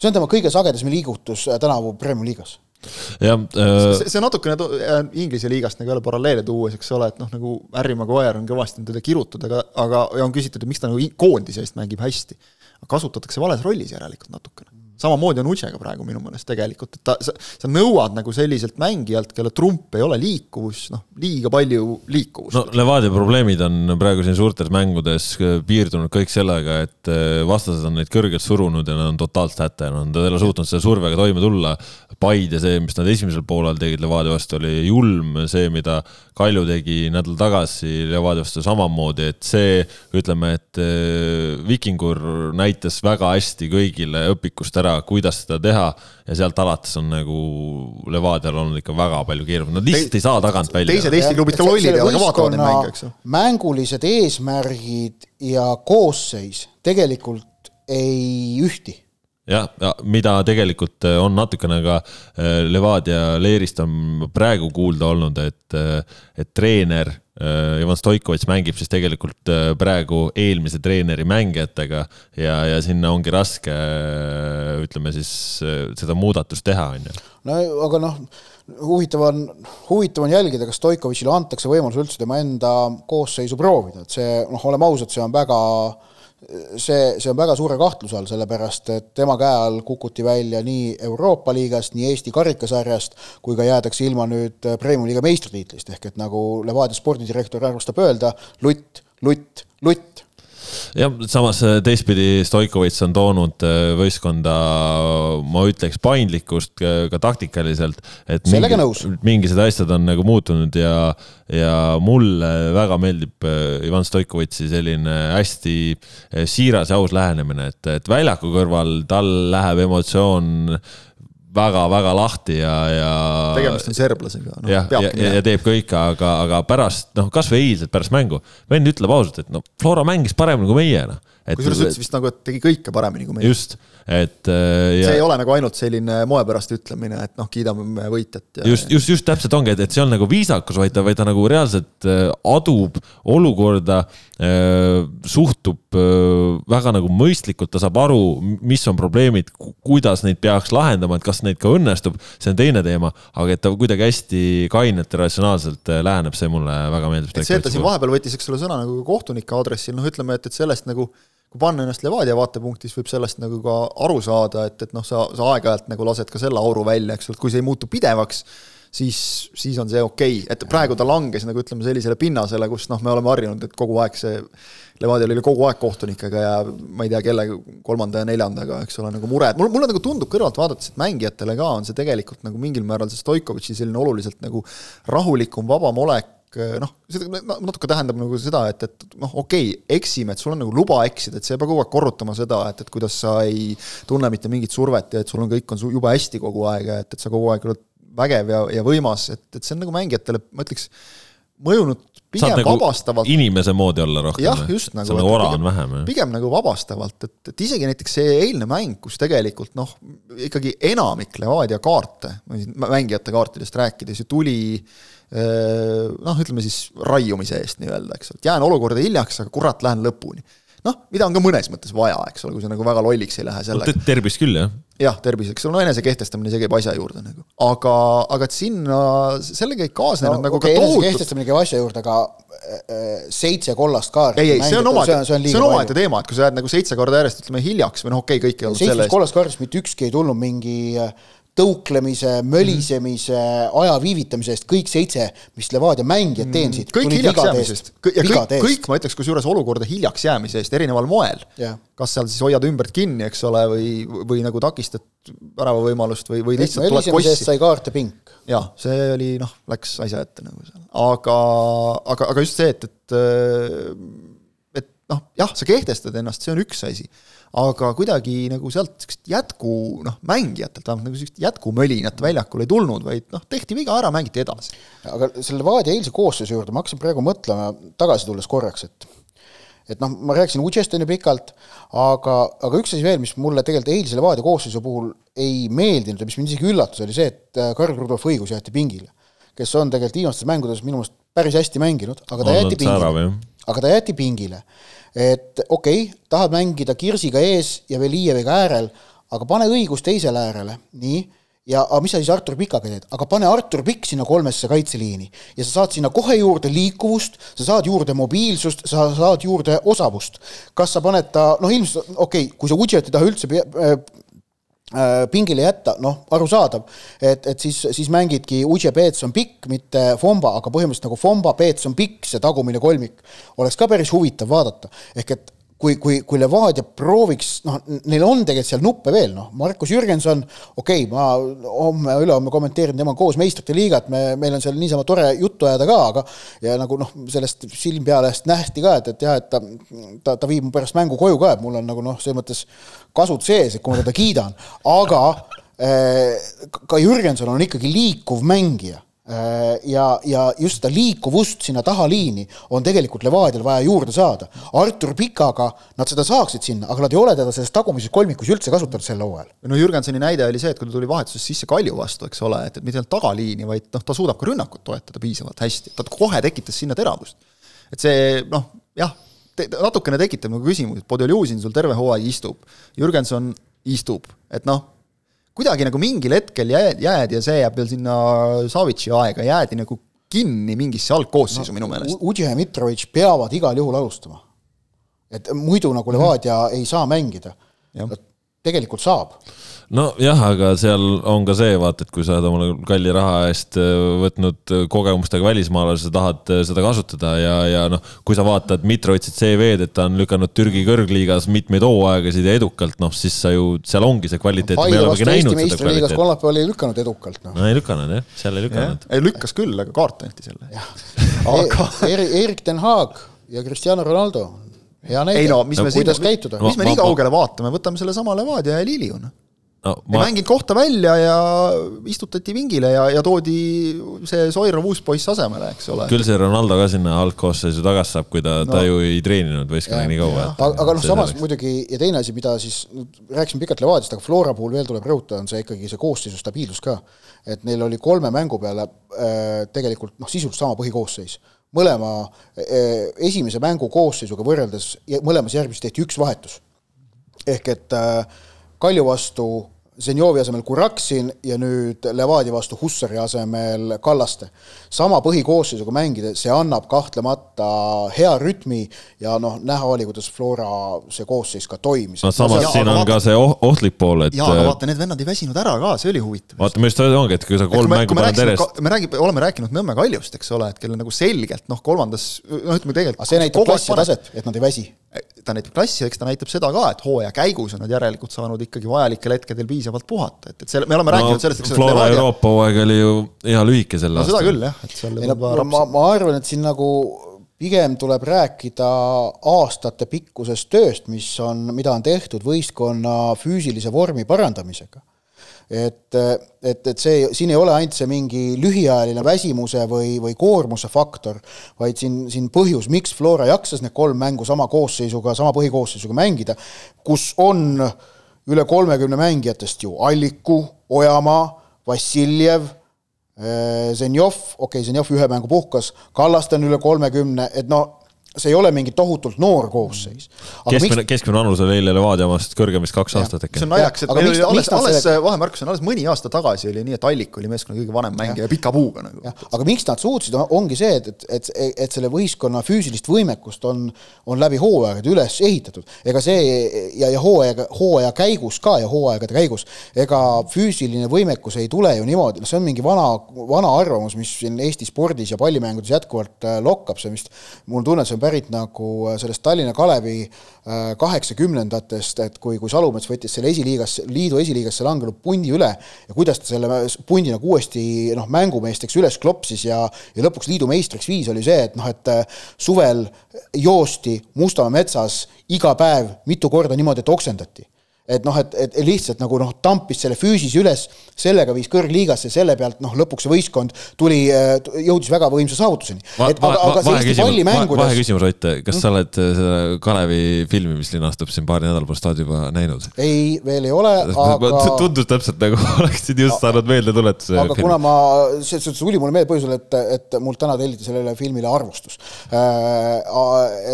see on tema kõige sagedasem liigutus tänavu Premiumi liigas jah äh.... see, see natukene äh, Inglise liigast nagu jälle paralleele tuues, eks ole, et noh, nagu Harry Maguire on kõvasti teda kirutud, aga, aga ja on küsitud, et miks ta nagu koondise eest mängib hästi. kasutatakse vales rollis järelikult natukene samamoodi on Utsega praegu minu meelest tegelikult, et ta, sa, sa nõuad nagu selliselt mängijalt, kelle trump ei ole liikuvus, noh, liiga palju liikuvust. no Levadia probleemid on praegu siin suurtes mängudes piirdunud kõik sellega, et eh, vastased on neid kõrgelt surunud ja nad on totaalselt hätta jäänud, nad ei ole suutnud selle survega toime tulla. Paide, see, mis nad esimesel poolel tegid Levadia vastu, oli julm, see, mida Kalju tegi nädal tagasi Levadia vastu samamoodi, et see, ütleme, et eh, Vikingur näitas väga hästi kõigile õpikust ära, kuidas seda teha ja sealt alates on nagu Levadial olnud ikka väga palju keeruline, nad lihtsalt ei saa tagant välja. teised Eesti klubid ka lollid ei ole ka vaatavad neid mänge, eks ju. mängulised eesmärgid ja koosseis tegelikult ei ühti jah, ja mida tegelikult äh, on natukene ka äh, Levadia leerist on praegu kuulda olnud, et, äh, et treener Ivan Stoikovitš mängib siis tegelikult praegu eelmise treeneri mängijatega ja, ja sinna ongi raske, ütleme siis seda muudatust teha, on ju. no aga noh, huvitav on, huvitav on jälgida, kas Stoikovitšile antakse võimalus üldse tema enda koosseisu proovida, et see noh, oleme ausad, see on väga äh, see, see on väga suure kahtluse all, sellepärast et tema käe all kukuti välja nii Euroopa liigast, nii Eesti karikasarjast, kui ka jäädakse ilma nüüd Premium-liiga meistritiitlist, ehk et nagu Levadia spordidirektor armastab öelda, lutt, lutt, lutt jah, samas äh, teistpidi Stoikovitš on toonud äh, võistkonda, ma ütleks, paindlikkust ka taktikaliselt. et sellega nõus. mingised asjad on nagu muutunud ja, ja mulle väga meeldib äh, Ivan Stoikovitši selline hästi siiras ja aus lähenemine, et, et väljaku kõrval tal läheb emotsioon väga-väga lahti ja, ja. tegemist on serblasega no,. jah, ja, ja, ja teeb kõike, aga, aga pärast noh, kasvõi eilselt pärast mängu, vend ütleb ausalt, et noh, Flora mängis paremini kui meie noh. Kusjuures ütles vist nagu, et tegi kõike paremini kui meie. just, et äh, ja.... see ei ole nagu ainult selline moepärast ütlemine, et noh, kiidame võitjat. just, just, just täpselt ongi, et, et see on nagu viisakus, vaid ta, vaid ta nagu reaalselt äh, adub olukorda, äh, suhtub väga nagu mõistlikult, ta saab aru, mis on probleemid, kuidas neid peaks lahendama, et kas neid ka õnnestub, see on teine teema, aga et ta kuidagi hästi kainelt ja ratsionaalselt läheneb, see mulle väga meeldib. et see, et ta siin vahepeal võttis, eks ole, sõna nagu kohtunike aadressil, noh, ütleme, et, et sellest nagu kui panna ennast Levadia vaatepunktis, võib sellest nagu ka aru saada, et, et noh, sa, sa aeg-ajalt nagu lased ka selle auru välja, eks ole, et kui see ei muutu pidevaks, siis, siis on see okei okay., et praegu ta langes nagu ütleme, sellisele pinnasele, kus noh, me oleme harjunud, et kogu aeg see Levadial oli kogu aeg kohtunikega ja ma ei tea, kelle kolmanda ja neljandaga, eks ole, nagu mure, et mul, mulle nagu tundub kõrvalt vaadates, et mängijatele ka on see tegelikult nagu mingil määral see Stoikovitši selline oluliselt nagu rahulikum, vabam olek noh, see natuke tähendab nagu seda, et, et noh, okei okay,, eksime, et sul on nagu luba eksida, et sa ei pea kogu aeg korrutama seda, et, et kuidas sa ei tunne mitte mingit survet ja et sul on kõik on jube hästi kogu aeg ja et, et sa kogu aeg oled vägev ja, ja võimas, et, et see on nagu mängijatele, ma ütleks, mõjunud pigem nagu vabastavalt. inimese moodi olla rohkem. jah, just nagu. nagu ora on vähem. pigem nagu vabastavalt, et, et isegi näiteks see eilne mäng, kus tegelikult noh, ikkagi enamik Levadia kaarte, mängijate kaartidest rääkides ju tuli äh, noh, ütleme siis raiumise eest nii-öelda, eks ole, et jään olukorda hiljaks, aga kurat, lähen lõpuni. noh, mida on ka mõnes mõttes vaja, eks ole, kui sa nagu väga lolliks ei lähe sellega no,. tervist küll, jah. jah, tervis, eks ole, no enese kehtestamine, see käib asja juurde nagu. aga, aga et sinna, sellega ei kaasnenud no, nagu okay, ka tohutu kehtestamine käib asja juurde, aga seitse kollast kaarti. ei, ei, see on omaette, see on, on omaette teema, et kui sa jääd nagu seitse korda järjest ütleme hiljaks või noh, okei okay,, kõik ei olnud selle eest. kollast kaardist mitte ükski ei tulnud mingi tõuklemise, mölisemise, aja viivitamise eest kõik seitse, mis Levadia mängijad teensid. kõik hiljaks jäämisest, ja kõik, kõik ma ütleks kusjuures olukorda hiljaks jäämise eest erineval moel. kas seal siis hoiad ümbert kinni, eks ole, või, või nagu takistad väravavõimalust või, või lihtsalt tuled kossi. sai kaarte pink. jah, see oli noh, läks asja ette nagu seal, aga, aga, aga just see, et, et et noh, jah, sa kehtestad ennast, see on üks asi aga kuidagi nagu sealt sihukest jätku noh, mängijatelt vähemalt nagu sihukest jätkumölinat väljakul ei tulnud, vaid noh, tehti viga ära, mängiti edasi. aga selle Levadia eilse koosseisu juurde ma hakkasin praegu mõtlema, tagasi tulles korraks, et et noh, ma rääkisin Udžest on ju pikalt, aga, aga üks asi veel, mis mulle tegelikult eilse Levadia koosseisu puhul ei meeldinud ja mis mind isegi üllatas, oli see, et äh, Karl Rudolf Õigus jäeti pingile. kes on tegelikult viimastes mängudes minu meelest päris hästi mänginud, aga ta jäeti pingile. aga ta jäeti pingile et okei okay,, tahad mängida Kirsiga ees ja Velijeviga äärel, aga pane õigus teisele äärele, nii, ja aga mis sa siis Artur Pikaga teed, aga pane Artur Pikk sinna kolmesse kaitseliini ja sa saad sinna kohe juurde liikuvust, sa saad juurde mobiilsust, sa saad juurde osavust. kas sa paned ta, noh ilmselt okei okay,, kui sa Udžet ei taha üldse Äh, pingile jätta, noh, arusaadav, et, et siis, siis mängidki Uche Peetson pikk, mitte Fomba, aga põhimõtteliselt nagu Fomba, Peetson pikk, see tagumine kolmik, oleks ka päris huvitav vaadata. ehk et kui, kui, kui Levadia prooviks, noh, neil on tegelikult seal nuppe veel, noh, Markus Jürgenson, okei okay,, ma homme-ülehomme kommenteerin temaga koos meistrite liigat, me, meil on seal niisama tore juttu ajada ka, aga ja nagu noh, sellest silm peale eest nähti ka, et, et jah, et ta, ta, ta viib mu pärast mängu koju ka, et mul on nagu noh, selles mõttes kasud sees, et kui ma teda kiidan, aga eh, ka Jürgenson on ikkagi liikuv mängija ja, ja just seda liikuvust sinna tahaliini on tegelikult Levadial vaja juurde saada. Artur Pikaga nad seda saaksid sinna, aga nad ei ole teda selles tagumises kolmikus üldse kasutanud sel hooajal. no Jürgensoni näide oli see, et kui ta tuli vahetuses sisse Kalju vastu, eks ole, et, et mitte ainult tagaliini, vaid noh, ta suudab ka rünnakut toetada piisavalt hästi, ta kohe tekitas sinna teravust. et see noh, jah natukene tekitab nagu küsimusi, et Podoljuzin sul terve hooaeg istub, Jürgenson istub, et noh, kuidagi nagu mingil hetkel jääd, jääd ja see jääb veel sinna Savitši aega, jäädi nagu kinni mingisse algkoosseisu no, minu meelest. Udje ja Mitrovic peavad igal juhul alustama. et muidu nagu Levadia mm -hmm. ei saa mängida. Tegelikult saab nojah, aga seal on ka see, vaata, et kui sa oled omale kalli raha eest äh, võtnud kogemustega välismaalase, sa tahad äh, seda kasutada ja, ja noh, kui sa vaatad Mitrovitsit CV-d, et ta on lükanud Türgi kõrgliigas mitmeid hooaegasid ja edukalt, noh siis sa ju, seal ongi see kvaliteet. Kolmapäeval ei lükanud edukalt, noh. no ei lükanud jah, seal ei lükanud. ei lükkas küll, aga kaart anti selle. aga Erik ten Haag ja Cristiano Ronaldo. Ei no mis no, me siin, mis me nii kaugele vaatame, võtame sellesama Levadia ja Liliu, noh no, ma... ei mänginud kohta välja ja istutati vingile ja, ja toodi see Soirov uus poiss asemele, eks ole. küll see Ronaldo ka sinna algkoosseisu tagasi saab, kui ta no., ta ju ei treeninud võistkonnaga nii kaua. aga, aga noh, samas selleks. muidugi ja teine asi, mida siis, rääkisime pikalt Levadiast, aga Flora puhul veel tuleb rõhutada, on see ikkagi see koosseisu stabiilsus ka. et neil oli kolme mängu peale äh, tegelikult noh, sisuliselt sama põhikoosseis mõlema äh, esimese mängu koosseisuga võrreldes, mõlemas järgmises tehti üks vahetus. ehk et äh, Kalju vastu Zenjovi asemel Kuraksin ja nüüd Levadia vastu Hussari asemel Kallaste. sama põhikoosseisuga mängida, see annab kahtlemata hea rütmi ja noh, näha oli, kuidas Flora see koosseis ka toimis. no samas siin on vaata, ka see oh-, ohtlik pool, et jaa, aga vaata, need vennad ei väsinud ära ka, see oli huvitav. vaata, ma just ongi, et kui sa kolm mängu paned järjest. me räägime, oleme rääkinud Nõmme Kaljust, eks ole, et kellel nagu selgelt noh, kolmandas, noh ütleme tegelikult aga see näitab klassi ja taset, et nad ei väsi ta näitab klassi, eks ta näitab seda ka, et hooaja käigus on nad järelikult saanud ikkagi vajalikel hetkedel piisavalt puhata, et, et selle, me oleme no, rääkinud sellest, eks Flora Levadia... Euroopa hooaeg oli ju hea lühike sel no, aastal. seda küll jah, et seal ei no, ma, ma arvan, et siin nagu pigem tuleb rääkida aastatepikkusest tööst, mis on, mida on tehtud võistkonna füüsilise vormi parandamisega et, et, et see, siin ei ole ainult see mingi lühiajaline väsimuse või, või koormuse faktor, vaid siin, siin põhjus, miks Flora jaksas need kolm mängu sama koosseisuga, sama põhikoosseisuga mängida, kus on üle kolmekümne mängijatest ju Alliku, Ojamaa, Vassiljev, eh, Zenjov, okei okay,, Zenjov ühe mängu puhkas, Kallaste on üle kolmekümne, et no see ei ole mingi tohutult noor koosseis. keskmine, keskmine vanus oli eile Levadia omast kõrgem vist kaks aastat äkki. see on naljakas, et meil oli alles, alles selle... vahemärkus on alles mõni aasta tagasi oli nii, et Allik oli meeskonna kõige vanem mängija ja pika puuga nagu. aga miks nad suutsid, ongi see, et, et, et, et selle võistkonna füüsilist võimekust on, on läbi hooaegade üles ehitatud. ega see ja, ja hooajaga, hooaja käigus ka ja hooaegade käigus, ega füüsiline võimekus ei tule ju niimoodi, noh, see on mingi vana, vana arvamus, mis siin Eesti spordis ja pallimängudes jätkuvalt äh, lokkab, see vist, mul on tunne, et see on pärit nagu äh, sellest Tallinna Kalevi äh, kaheksakümnendatest, et kui, kui Salumets võttis selle esiliigas, liidu esiliigasse langenud pundi üle ja kuidas ta selle pundi nagu uuesti noh, mängumeesteks üles klopsis ja, ja lõpuks liidu meistriks viis, oli see, et noh, et äh, suvel joosti Mustamäe metsas iga päev mitu korda niimoodi, et oksendati et noh, et, et lihtsalt nagu noh, tampis selle füüsise üles, sellega viis kõrgliigasse, selle pealt noh, lõpuks see võistkond tuli, äh, jõudis väga võimsa saavutuseni. vaheküsimus, Ott, kas sa oled äh, seda Kalevi filmi, mis linastub siin paari nädala pärast, oled juba näinud? ei, veel ei ole, [laughs] aga. tundus täpselt nagu [laughs] oleksid just saanud meeldetuletuse. aga film. kuna ma, see, see tuli mulle meelde põhjusel, et, et mul täna telliti sellele filmile arvustus. Äh,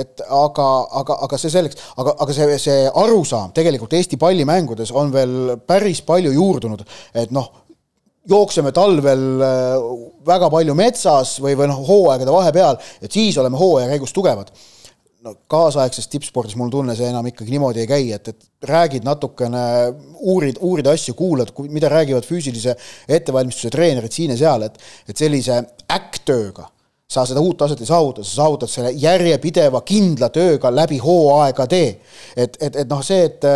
et aga, aga, aga see selleks, aga, aga see, see arusaam tegelikult Eesti pallimängudes on veel päris palju juurdunud, et noh, jookseme talvel äh, väga palju metsas või, või noh, hooaegade vahepeal, et siis oleme hooaja käigus tugevad. no kaasaegses tippspordis mul tunne see enam ikkagi niimoodi ei käi, et, et räägid natukene, uurid, uurid asju, kuulad, mida räägivad füüsilise ettevalmistuse treenerid siin ja seal, et, et sellise äkktööga sa seda uut taset ei saavuta, sa saavutad selle järjepideva kindla tööga läbi hooaegade. et, et, et noh, see, et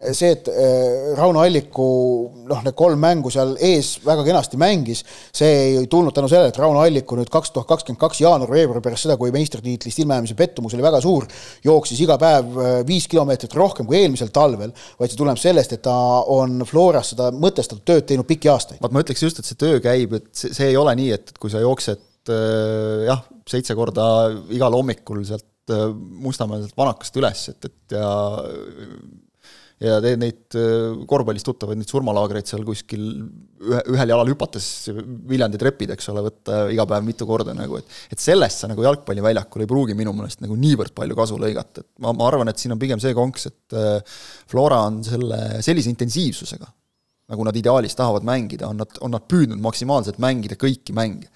see, et äh, Rauno Alliku noh, need kolm mängu seal ees väga kenasti mängis, see ei tulnud tänu sellele, et Rauno Alliku nüüd kaks tuhat kakskümmend kaks jaanuar-veebruar pärast seda, kui meistritiitlist ilmajäämise pettumus oli väga suur, jooksis iga päev äh, viis kilomeetrit rohkem kui eelmisel talvel, vaid see tuleneb sellest, et ta on Floras seda mõtestatud tööd teinud pikki aastaid. vaat ma ütleks just, et see töö käib, et see, see ei ole nii, et kui sa jooksed äh, jah, seitse korda igal hommikul sealt Mustamäelt vanakast üles, et, et ja ja teed neid äh, korvpallist tuttavaid, neid surmalaagreid seal kuskil ühe, ühel jalal hüpates Viljandi trepid, eks ole, võtta iga päev mitu korda nagu, et et sellest sa nagu jalgpalliväljakul ei pruugi minu meelest nagu niivõrd palju kasu lõigata, et ma, ma arvan, et siin on pigem see konks, et äh, Flora on selle, sellise intensiivsusega, nagu nad ideaalis tahavad mängida, on nad, on nad püüdnud maksimaalselt mängida kõiki mänge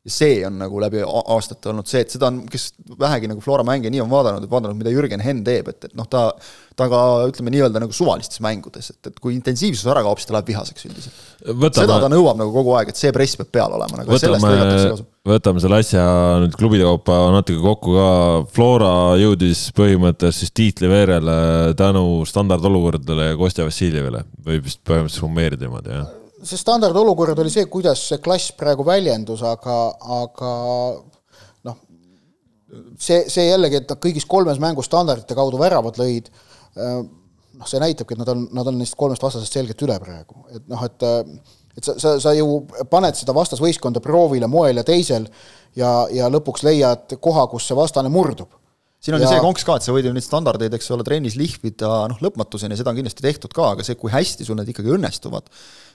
ja see on nagu läbi aastate olnud see, et seda on, kes vähegi nagu Flora mänge nii on vaadanud, et vaadanud, mida Jürgen Henn teeb, et, et noh, ta ta ka ütleme nii-öelda nagu suvalistes mängudes, et, et kui intensiivsus ära kaob, siis ta läheb vihaseks üldiselt. seda ta nõuab nagu kogu aeg, et see press peab peal olema, nagu võtame, võtame selle asja nüüd klubide kaupa natuke kokku ka, Flora jõudis põhimõtteliselt siis tiitliveerele tänu standardolukordadele ja Kostja Vassiljevile, võib vist põhimõtteliselt summeerida niimoodi, jah see standardolukord oli see, kuidas see klass praegu väljendus, aga, aga noh, see, see jällegi, et nad kõigis kolmes mängus standardite kaudu väravad lõid, noh, see näitabki, et nad on, nad on neist kolmest vastasest selgelt üle praegu, et noh, et et sa, sa, sa ju paned seda vastasvõistkonda proovile moel ja teisel ja, ja lõpuks leiad koha, kus see vastane murdub. Siin on ja... ju see konks ka, et sa võid ju neid standardeid, eks ole, trennis lihvida noh, lõpmatuseni, seda on kindlasti tehtud ka, aga see, kui hästi sul need ikkagi õnnestuvad,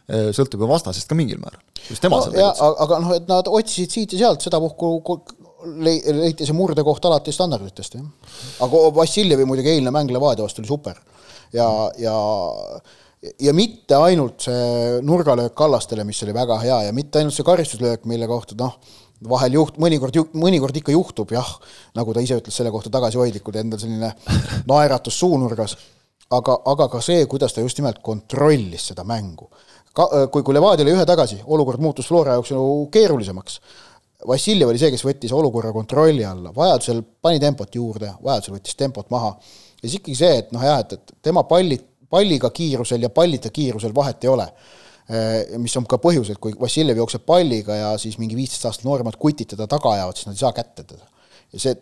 sõltub ju vastasest ka mingil määral, just tema no, seal tegutses. aga noh, et nad otsisid siit ja sealt sedapuhku leiti see murdekoht alati standarditest, jah. aga Vassiljevi muidugi eilne mäng Levadia vastu oli super ja, ja ja mitte ainult see nurgalöök Kallastele, mis oli väga hea ja mitte ainult see karistuslöök, mille kohta noh, vahel juht-, mõnikord, mõnikord ikka juhtub jah, nagu ta ise ütles selle kohta tagasihoidlikult, endal selline naeratus suunurgas, aga, aga ka see, kuidas ta just nimelt kontrollis seda mängu äh, kui, kui Levadia oli ühe tagasi, olukord muutus Flora jaoks ju keerulisemaks. Vassiljev oli see, kes võttis olukorra kontrolli alla, vajadusel pani tempot juurde, vajadusel võttis tempot maha. ja siis ikkagi see, et noh jah, et, et tema palli, palliga kiirusel ja pallita kiirusel vahet ei ole. Äh, mis on ka põhjus, et kui Vassiljev jookseb palliga ja siis mingi viisteist aastat nooremad kutid teda taga ajavad, siis nad ei saa kätte teda. ja see,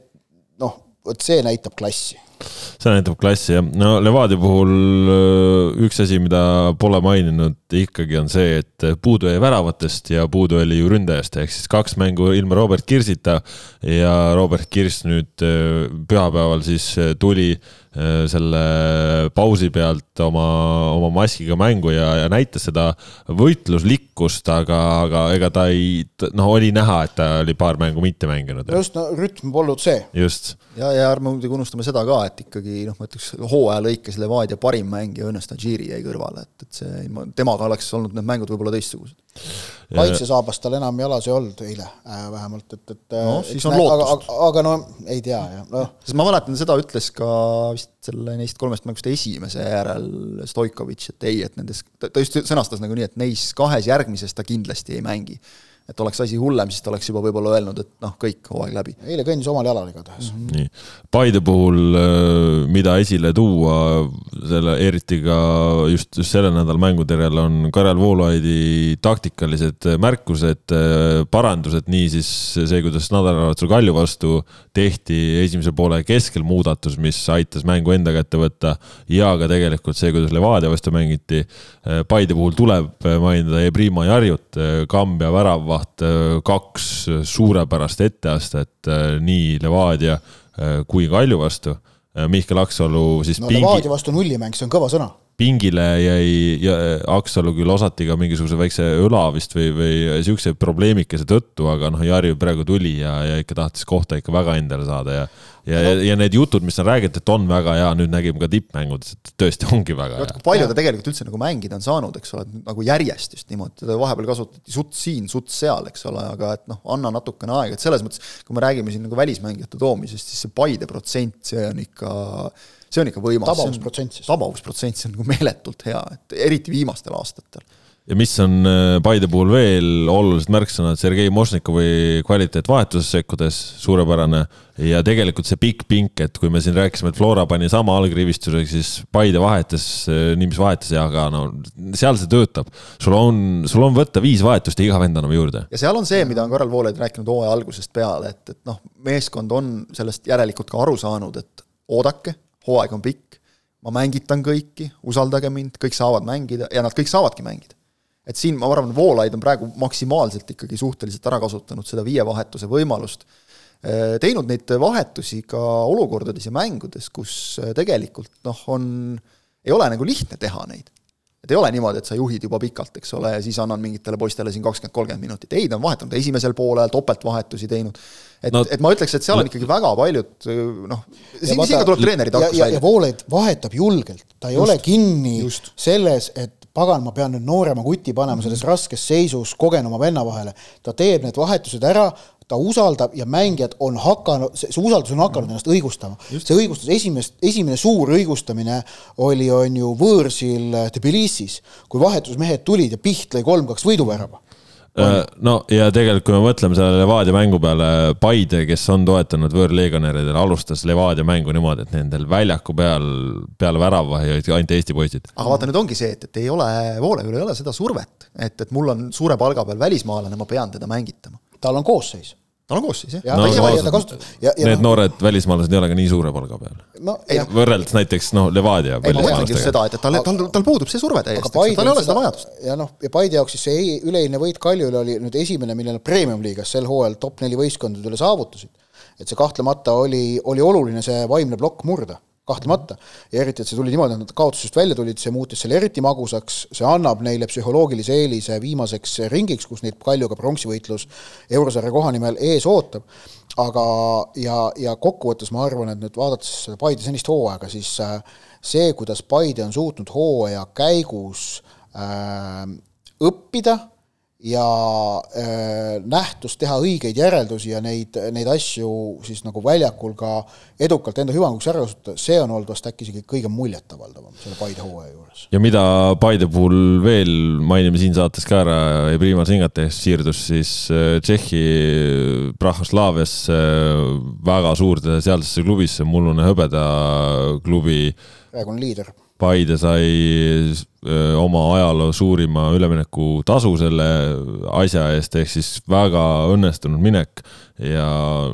noh, vot see näitab klassi see näitab klassi jah, no Levadia puhul äh, üks asi, mida pole maininud ikkagi on see, et puudu jäi väravatest ja puudu oli ju ründajast, ehk siis kaks mängu ilma Robert Kirsita ja Robert Kirss nüüd äh, pühapäeval siis äh, tuli selle pausi pealt oma, oma maskiga mängu ja, ja näitas seda võitluslikkust, aga, aga ega ta ei, noh, oli näha, et ta oli paar mängu mitte mänginud. just, no rütm polnud see. just ja, ja ärme muidugi unustame seda ka, et ikkagi noh, ma ütleks hooaja lõikes Levadia parim mängija Õnnes Tadžiri jäi kõrvale, et, et see, temaga oleks olnud need mängud võib-olla teistsugused. kaitsesaabast tal enam jalas ei olnud eile äh, vähemalt, et, et no, siis on lootust. aga, aga no ei tea jah no.. sest ma mäletan, seda ütles ka vist selle neist kolmest mängust esimese järel Stoikovitš, et ei, et nendes, ta just sõnastas nagu nii, et neis kahes järgmises ta kindlasti ei mängi et oleks asi hullem, siis ta oleks juba võib-olla öelnud, et noh, kõik, hooaeg läbi. eile kõndis omal jalal igatahes mm. -hmm. nii, Paide puhul, äh, mida esile tuua, selle eriti ka just, just selle nädala mängudel on Karel Voolaidi taktikalised märkused, äh, parandused, nii siis see, kuidas nädalavahetusel Kalju vastu tehti esimese poole keskel muudatus, mis aitas mängu enda kätte võtta ja ka tegelikult see, kuidas Levadia vastu mängiti. Äh, Paide puhul tuleb mainida Ebrima Jarjut, Kambja värav väravaht, äh, kaks suurepärast etteastet äh, nii Levadia äh, kui Kalju vastu. Mihkel Aksalu siis no pingi... Levadia vastu nullimäng, see on kõva sõna pingile jäi ja Aksalu küll osati ka mingisuguse väikse õla vist või, või siukse probleemikese tõttu, aga noh, Jari praegu tuli ja, ja ikka tahtis kohta ikka väga endale saada ja ja no., ja need jutud, mis on räägitud, et on väga hea, nüüd nägime ka tippmängudes, et tõesti ongi väga hea. palju ta tegelikult üldse nagu mängida on saanud, eks ole, nagu järjest just niimoodi, teda vahepeal kasutati suts siin, suts seal, eks ole, aga et noh, anna natukene aega, et selles mõttes, kui me räägime siin nagu välismängijate toomisest, siis see Paide protsent, see on ikka see on ikka võimas. tabavusprotsent siis. tabavusprotsent, see on nagu meeletult hea, et eriti viimastel aastatel ja mis on äh, Paide puhul veel olulised märksõnad, Sergei Mošnikovi kvaliteet vahetuses sekkudes, suurepärane. ja tegelikult see pikk pink, et kui me siin rääkisime, et Flora pani sama algrivistusega, siis Paide vahetas, äh, nii mis vahetas ja aga no seal see töötab. sul on, sul on võtta viis vahetust ja iga vend annab juurde. ja seal on see, mida on Karel Voolaid rääkinud hooaja algusest peale, et, et noh, meeskond on sellest järelikult ka aru saanud, et oodake hooaeg on pikk, ma mängitan kõiki, usaldage mind, kõik saavad mängida ja nad kõik saavadki mängida. et siin ma arvan, Voolaid on praegu maksimaalselt ikkagi suhteliselt ära kasutanud seda viievahetuse võimalust, äh, teinud neid vahetusi ka olukordades ja mängudes, kus äh, tegelikult noh, on, ei ole nagu lihtne teha neid. Et ei ole niimoodi, et sa juhid juba pikalt, eks ole, ja siis annan mingitele poistele siin kakskümmend, kolmkümmend minutit, ei, ta on vahetanud esimesel poolel, topeltvahetusi teinud, et no,, et ma ütleks, et seal on ikkagi väga paljud noh, siin, siin ka tuleb treeneri tarkus välja. ja Voolaid vahetab julgelt, ta ei just, ole kinni just. selles, et pagan, ma pean nüüd noorema kuti panema selles raskes seisus kogenuma venna vahele. ta teeb need vahetused ära, ta usaldab ja mängijad on hakanud, see usaldus on hakanud ennast õigustama. see õigustus, esimest, esimene suur õigustamine oli, on ju võõrsil Tbilisis, kui vahetusmehed tulid ja Piht lõi kolm-kaks võiduvärava äh, no ja tegelikult, kui me mõtleme selle Levadia mängu peale, Paide, kes on toetanud võõrleegionäridele, alustas Levadia mängu niimoodi, et nendel väljaku peal, peale väravahi olid ainult Eesti poisid. aga vaata, nüüd ongi see, et, et ei ole, Voolevil ei ole seda survet, et, et mul on suure palga peal välismaalane, ma pean teda mängitama. Tal on koosseis tal on koosseis, jah. No, no, kasutab, ja, ja, need no, noored välismaalased ei ole ka nii suure palga peal no,. võrreldes näiteks noh, Levadia. ei, ma mõtlengi just seda, et, et tal, tal, tal puudub see surve täiesti, tal ei ole seda vajadust. ja noh, ja Paide jaoks siis see üleeilne võit Kaljule oli nüüd esimene, mille nad premium-liigas sel hooajal top neli võistkondade üle saavutasid. et see kahtlemata oli, oli oluline see vaimne plokk murda kahtlemata. ja eriti, et see tuli niimoodi, et nad kaotusest välja tulid, see muutis selle eriti magusaks, see annab neile psühholoogilise eelise viimaseks ringiks, kus neid Kaljuga pronksivõitlus eurosarja koha nimel ees ootab. aga, ja, ja kokkuvõttes ma arvan, et nüüd vaadates seda Paide senist hooaega, siis äh, see, kuidas Paide on suutnud hooaja käigus äh, õppida ja äh, nähtust teha õigeid järeldusi ja neid, neid asju siis nagu väljakul ka edukalt enda hüvanguks ära kasutada, see on olnud vast äkki isegi kõige muljetavaldavam selle Paide hooaja juures. ja mida Paide puhul veel mainime siin saates ka ära, Prima Singatest siirdus siis äh, Tšehhi Prahoslaaviasse, väga suurde sealsesse klubisse, mullune hõbeda klubi. praegune liider Paide sai öö, oma ajaloo suurima üleminekutasu selle asja eest, ehk siis väga õnnestunud minek. ja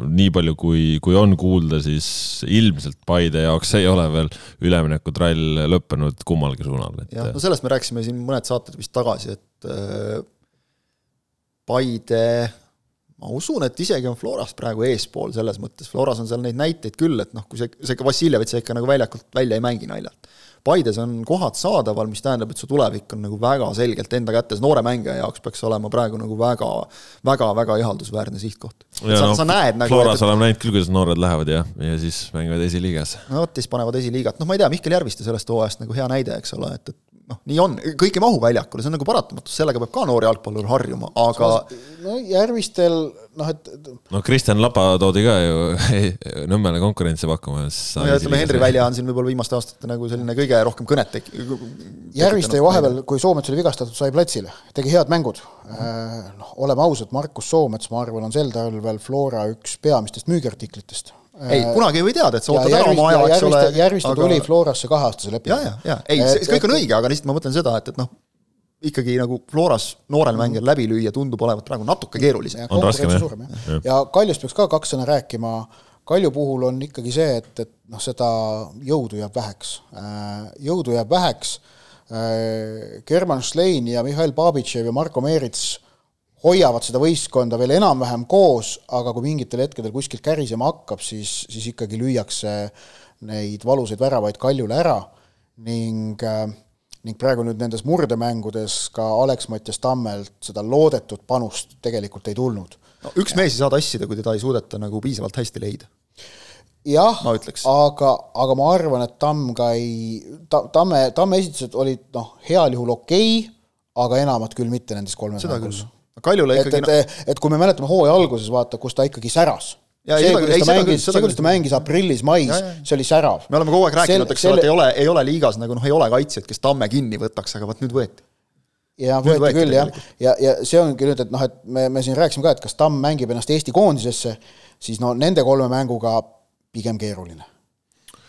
nii palju, kui, kui on kuulda, siis ilmselt Paide jaoks ei ole veel üleminekutrall lõppenud kummalgi suunal, et. jah, no sellest me rääkisime siin mõned saated vist tagasi, et äh, Paide ma usun, et isegi on Florast praegu eespool selles mõttes, Floras on seal neid näiteid küll, et noh, kui see, see ikka Vassiljevit sa ikka nagu väljakult välja ei mängi naljalt. Paides on kohad saadaval, mis tähendab, et su tulevik on nagu väga selgelt enda kätes, noore mängija jaoks peaks olema praegu nagu väga, väga, väga ihaldusväärne sihtkoht. sa no,, sa näed nagu Floras et... oleme näinud küll, kuidas noored lähevad ja, ja siis mängivad esiliigas. no vot, siis panevad esiliigat, noh, ma ei tea, Mihkel Järviste sellest hooajast nagu hea näide, eks ole, et, et noh, nii on, kõik ei mahu väljakule, see on nagu paratamatus, sellega peab ka noor jalgpallur harjuma, aga no Järvistel noh, et no Kristjan Lapa toodi ka ju [laughs] Nõmmele konkurentsi pakkuma. no ja ütleme, Henri Välja on siin võib-olla viimaste aastate nagu selline kõige rohkem kõnet tek-. Järviste ju vahepeal, kui Soomets oli vigastatud, sai platsile, tegi head mängud. noh, oleme ausad, Markus Soomets, ma arvan, on sel talvel Flora üks peamistest müügiartiklitest ei, kunagi ei või teada, et sa ootad ära oma aja, eks ole. Järviste aga... tuli Florasse kaheaastase lepinguga. ja, ja, ja ei, see kõik on õige, aga lihtsalt ma mõtlen seda, et, et noh, ikkagi nagu Floras noorel mm. mängijal läbi lüüa tundub olevat praegu natuke keerulisem. on raskem jah. ja, ja Kaljust peaks ka kaks sõna rääkima, Kalju puhul on ikkagi see, et, et noh, seda jõudu jääb väheks. Äh, jõudu jääb väheks, äh, German Schlein ja Mihhail Babitšev ja Marko Meerits hoiavad seda võistkonda veel enam-vähem koos, aga kui mingitel hetkedel kuskilt kärisema hakkab, siis, siis ikkagi lüüakse neid valusaid väravaid Kaljule ära ning äh, ning praegu nüüd nendes murdemängudes ka Alex-Mattias Tammelt seda loodetud panust tegelikult ei tulnud. no üks mees ei saa tassida, kui teda ei suudeta nagu piisavalt hästi leida. jah, aga, aga ma arvan, et Tamm ka ei, ta-, Tamme, Tamme esitused olid noh, heal juhul okei okay,, aga enamat küll mitte nendes kolmes mängus Kaljula ikkagi et, et, et kui me mäletame hooaja alguses, vaata, kus ta ikkagi säras. see, kuidas ta mängis, see, kuidas ta mängis aprillis-mais, see oli särav. me oleme kogu aeg rääkinud, eks ole, et ei ole, ei ole liigas nagu noh, ei ole kaitsjat, kes tamme kinni võtaks, aga vot nüüd võeti. ja võeti, võeti küll jah, ja, ja see ongi nüüd, et noh, et me, me siin rääkisime ka, et kas Tamm mängib ennast Eesti koondisesse, siis no nende kolme mänguga pigem keeruline.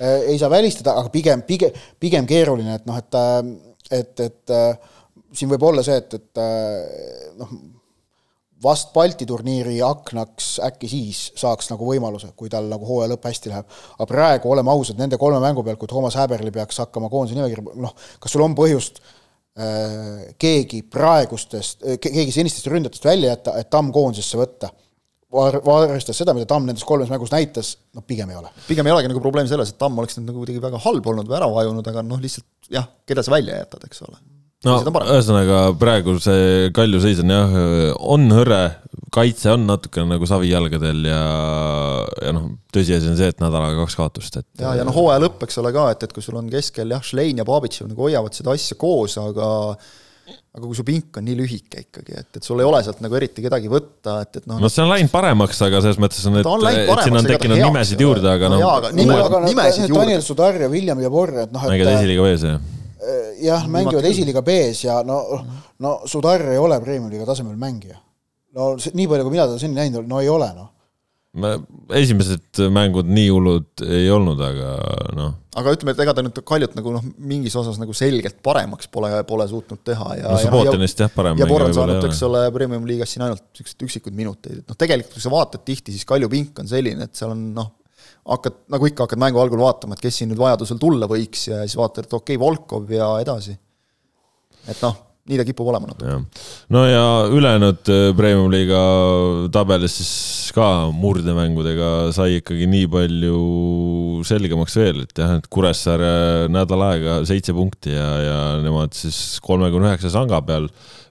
ei saa välistada, aga pigem, pigem, pigem keeruline, et noh, et, et, et siin võib olla see, et, et noh, vast Balti turniiri aknaks äkki siis saaks nagu võimaluse, kui tal nagu hooaja lõpp hästi läheb. aga praegu, oleme ausad, nende kolme mängu pealt, kui Toomas Häberli peaks hakkama koondise nimekirja, noh, kas sul on põhjust äh, keegi praegustest äh,, keegi senistest ründajatest välja jätta, et Tamm koondisesse võtta? arvestades seda, mida Tamm nendes kolmes mängus näitas, noh pigem ei ole. pigem ei olegi nagu probleem selles, et Tamm oleks nüüd nagu kuidagi väga halb olnud või ära vajunud, aga noh, lihtsalt jah, keda sa välja jätad, eks ole no ühesõnaga praegu see Kalju seis on jah, on hõre, kaitse on natukene nagu savijalgadel ja, ja noh, tõsiasi on see, et nädalaga kaks kaotust, et. ja, ja noh, hooaja lõpp, eks ole ka, et, et kui sul on keskel jah, Šlein ja Babitšev nagu hoiavad seda asja koos, aga aga kui su pink on nii lühike ikkagi, et, et sul ei ole sealt nagu eriti kedagi võtta, et, et noh. no see on läinud paremaks, aga selles mõttes on, et, et siin on tekkinud nimesid juurde, aga noh. nimesid juurde. Daniel Sudar ja William Jabor, et noh, et. mängivad esiliiga vees, jah jah, mängivad esiliiga B-s ja no, no Sudar ei ole Premium-liiga tasemel mängija. no nii palju, kui mina teda seni näinud olen, no ei ole noh. esimesed mängud nii hullud ei olnud, aga noh. aga ütleme, et ega ta nüüd Kaljut nagu noh, mingis osas nagu selgelt paremaks pole, pole suutnud teha ja no Subbotinist jah, parem ja Borr on saanud, eks ole, Premium-liigas siin ainult niisuguseid üksikuid minuteid, et noh, tegelikult kui sa vaatad tihti, siis Kalju pink on selline, et seal on noh, hakkad, nagu ikka, hakkad mängu algul vaatama, et kes siin nüüd vajadusel tulla võiks ja siis vaatad, et okei okay,, Volkov ja edasi. et noh, nii ta kipub olema natuke. no ja ülejäänud äh, Premium-liiga tabelis siis ka murdemängudega sai ikkagi nii palju selgemaks veel, et jah, et Kuressaare nädal aega seitse punkti ja, ja nemad siis kolmekümne üheksa sanga peal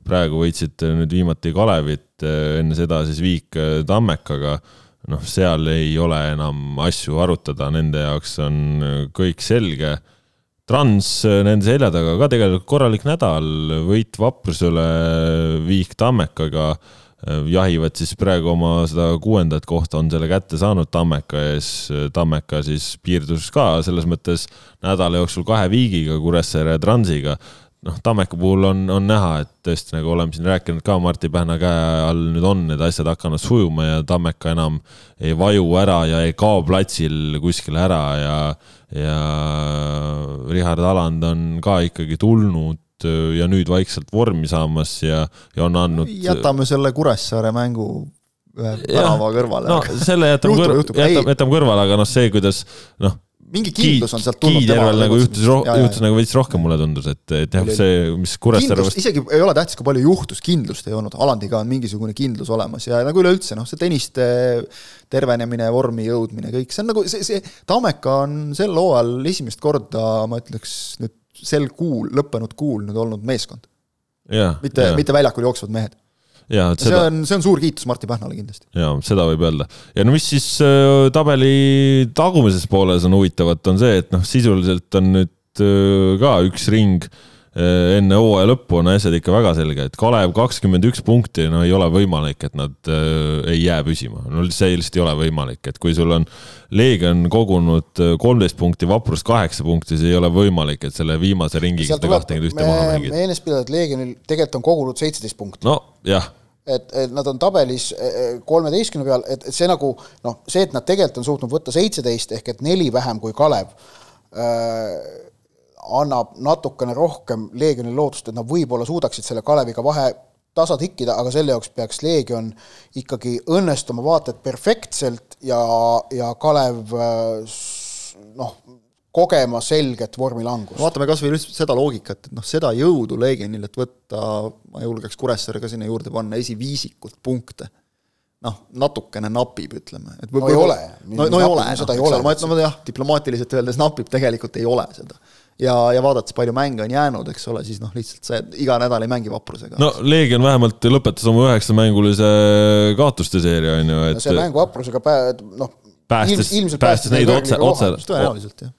praegu võitsid nüüd viimati Kalevit, äh, enne seda siis Viik äh, Tammekaga noh, seal ei ole enam asju arutada, nende jaoks on kõik selge. Trans nende selja taga ka tegelikult korralik nädal, võit Vaprusele, viik Tammekaga jahivad siis praegu oma seda kuuendat kohta, on selle kätte saanud Tammeka ees. Tammeka siis piirdus ka selles mõttes nädala jooksul kahe viigiga Kuressaare ja Transiga noh, Tammeka puhul on, on näha, et tõesti nagu oleme siin rääkinud ka, Martti Pähna käe all nüüd on need asjad hakanud sujuma ja Tammeka enam ei vaju ära ja ei kao platsil kuskile ära ja ja Richard Aland on ka ikkagi tulnud ja nüüd vaikselt vormi saamas ja, ja on andnud. jätame selle Kuressaare mängu ühe värava kõrvale. no selle jätame kõrvale, jätame, jätame kõrvale, aga noh, see, kuidas noh mingi kindlus on sealt tulnud. Kiidjärvel nagu juhtus, juhtus nagu veits rohkem, mulle tundus, et, et jah, see, mis Kuressaare vastu. isegi ei ole tähtis, kui palju juhtus, kindlust ei olnud, Alandiga on mingisugune kindlus olemas ja nagu üleüldse noh, see tenniste tervenemine, vormi jõudmine, kõik see on nagu see, see, Tammeka on sel hooajal esimest korda, ma ütleks nüüd sel kuul, lõppenud kuul nüüd olnud meeskond. mitte, mitte väljakul jooksvad mehed ja see seda... on, see on suur kiitus Martti Pähnale kindlasti. jaa, seda võib öelda. ja no mis siis äh, tabeli tagumises pooles on huvitavat, on see, et noh, sisuliselt on nüüd äh, ka üks ring äh, enne hooaja lõppu on asjad ikka väga selged, Kalev kakskümmend üks punkti, no ei ole võimalik, et nad äh, ei jää püsima, no see lihtsalt ei ole võimalik, et kui sul on Leegion kogunud kolmteist punkti, Vaprus kaheksa punkti, siis ei ole võimalik, et selle viimase ringiga seda kahtekümmet ühte maha mängida. meeles pidada, et Leegionil tegelikult on kogunud seitseteist punkti. no jah et, et nad on tabelis e, e, kolmeteistkümne peal, et, et see nagu noh, see, et nad tegelikult on suutnud võtta seitseteist ehk et neli vähem kui Kalev äh,, annab natukene rohkem Leegionile lootust, et nad võib-olla suudaksid selle Kaleviga vahe tasa tikkida, aga selle jaoks peaks Leegion ikkagi õnnestuma vaata et perfektselt ja, ja Kalev noh, kogema selget vormilangust. vaatame kas või lihtsalt seda loogikat, et noh, seda jõudu Legionil, et võtta, ma julgeks Kuressaare ka sinna juurde panna, esiviisikult punkte. noh, natukene napib, ütleme. no ei ole. no, no ei ole, seda ei ole. ma ütlen, no jah, diplomaatiliselt öeldes napib, tegelikult ei ole seda ja, ja vaadates, palju mänge on jäänud, eks ole, siis noh, lihtsalt see iga nädal ei mängi vaprusega. no Leegion vähemalt lõpetas oma üheksamängulise kaotuste seeria, on ju, et no see mäng vaprusega pä-, noh, päästes, päästes neid otse, otse. tõenäoliselt, jah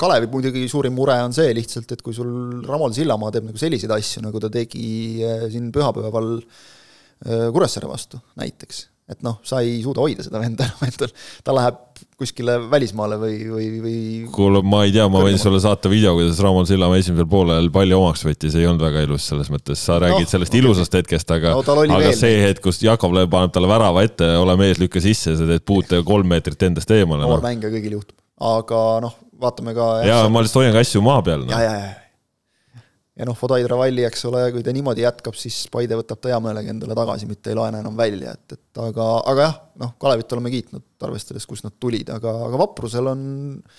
Kalevi muidugi suurim mure on see lihtsalt, et kui sul Ramon Sillamaa teeb nagu selliseid asju, nagu ta tegi eh, siin pühapäeval eh, Kuressaare vastu näiteks, et noh, sa ei suuda hoida seda venda enam endal, ta läheb kuskile välismaale või, või, või kuule, ma ei tea, ma võin sulle saata video, kuidas Ramon Sillamaa esimesel poolel palli omaks võttis, ei olnud väga ilus selles mõttes, sa räägid no, sellest ilusast hetkest, aga no, aga see hetk, kus Jakob paneb talle värava ette, ole mees, lükka sisse, sa teed puute kolm meetrit endast eemale. noor no. mängija kõigil juhtub, aga noh, vaatame ka. jaa, ma lihtsalt hoian ka asju maa peal no.. ja, ja, ja. ja noh, Fodaidra Valli, eks ole, kui ta niimoodi jätkab, siis Paide võtab ta hea meelega endale tagasi, mitte ei laena enam välja, et, et aga, aga jah, noh, Kalevit oleme kiitnud, arvestades, kust nad tulid, aga, aga Vaprusel on.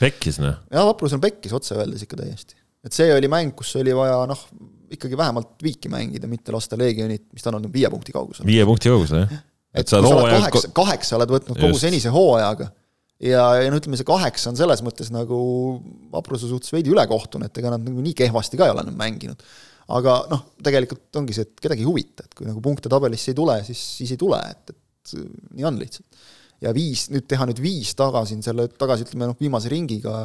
pekkis, noh. jah, Vaprusel pekkis otse öeldes ikka täiesti. et see oli mäng, kus oli vaja noh, ikkagi vähemalt viiki mängida, mitte lasta Legionit, mis ta on olnud, viie punkti kaugusel. viie punkti kaugusel, jah. et, et sa oled kaheksa, kaheksa oled võtnud kogu Just. senise hooajaga ja, ja no ütleme, see kaheksa on selles mõttes nagu vapruse suhtes veidi ülekohtune, et ega nad nagu nii kehvasti ka ei ole enam mänginud. aga noh, tegelikult ongi see, et kedagi ei huvita, et kui nagu punkte tabelisse ei tule, siis, siis ei tule, et, et nii on lihtsalt. ja viis, nüüd teha nüüd viis tagasi selle, tagasi ütleme noh, viimase ringiga,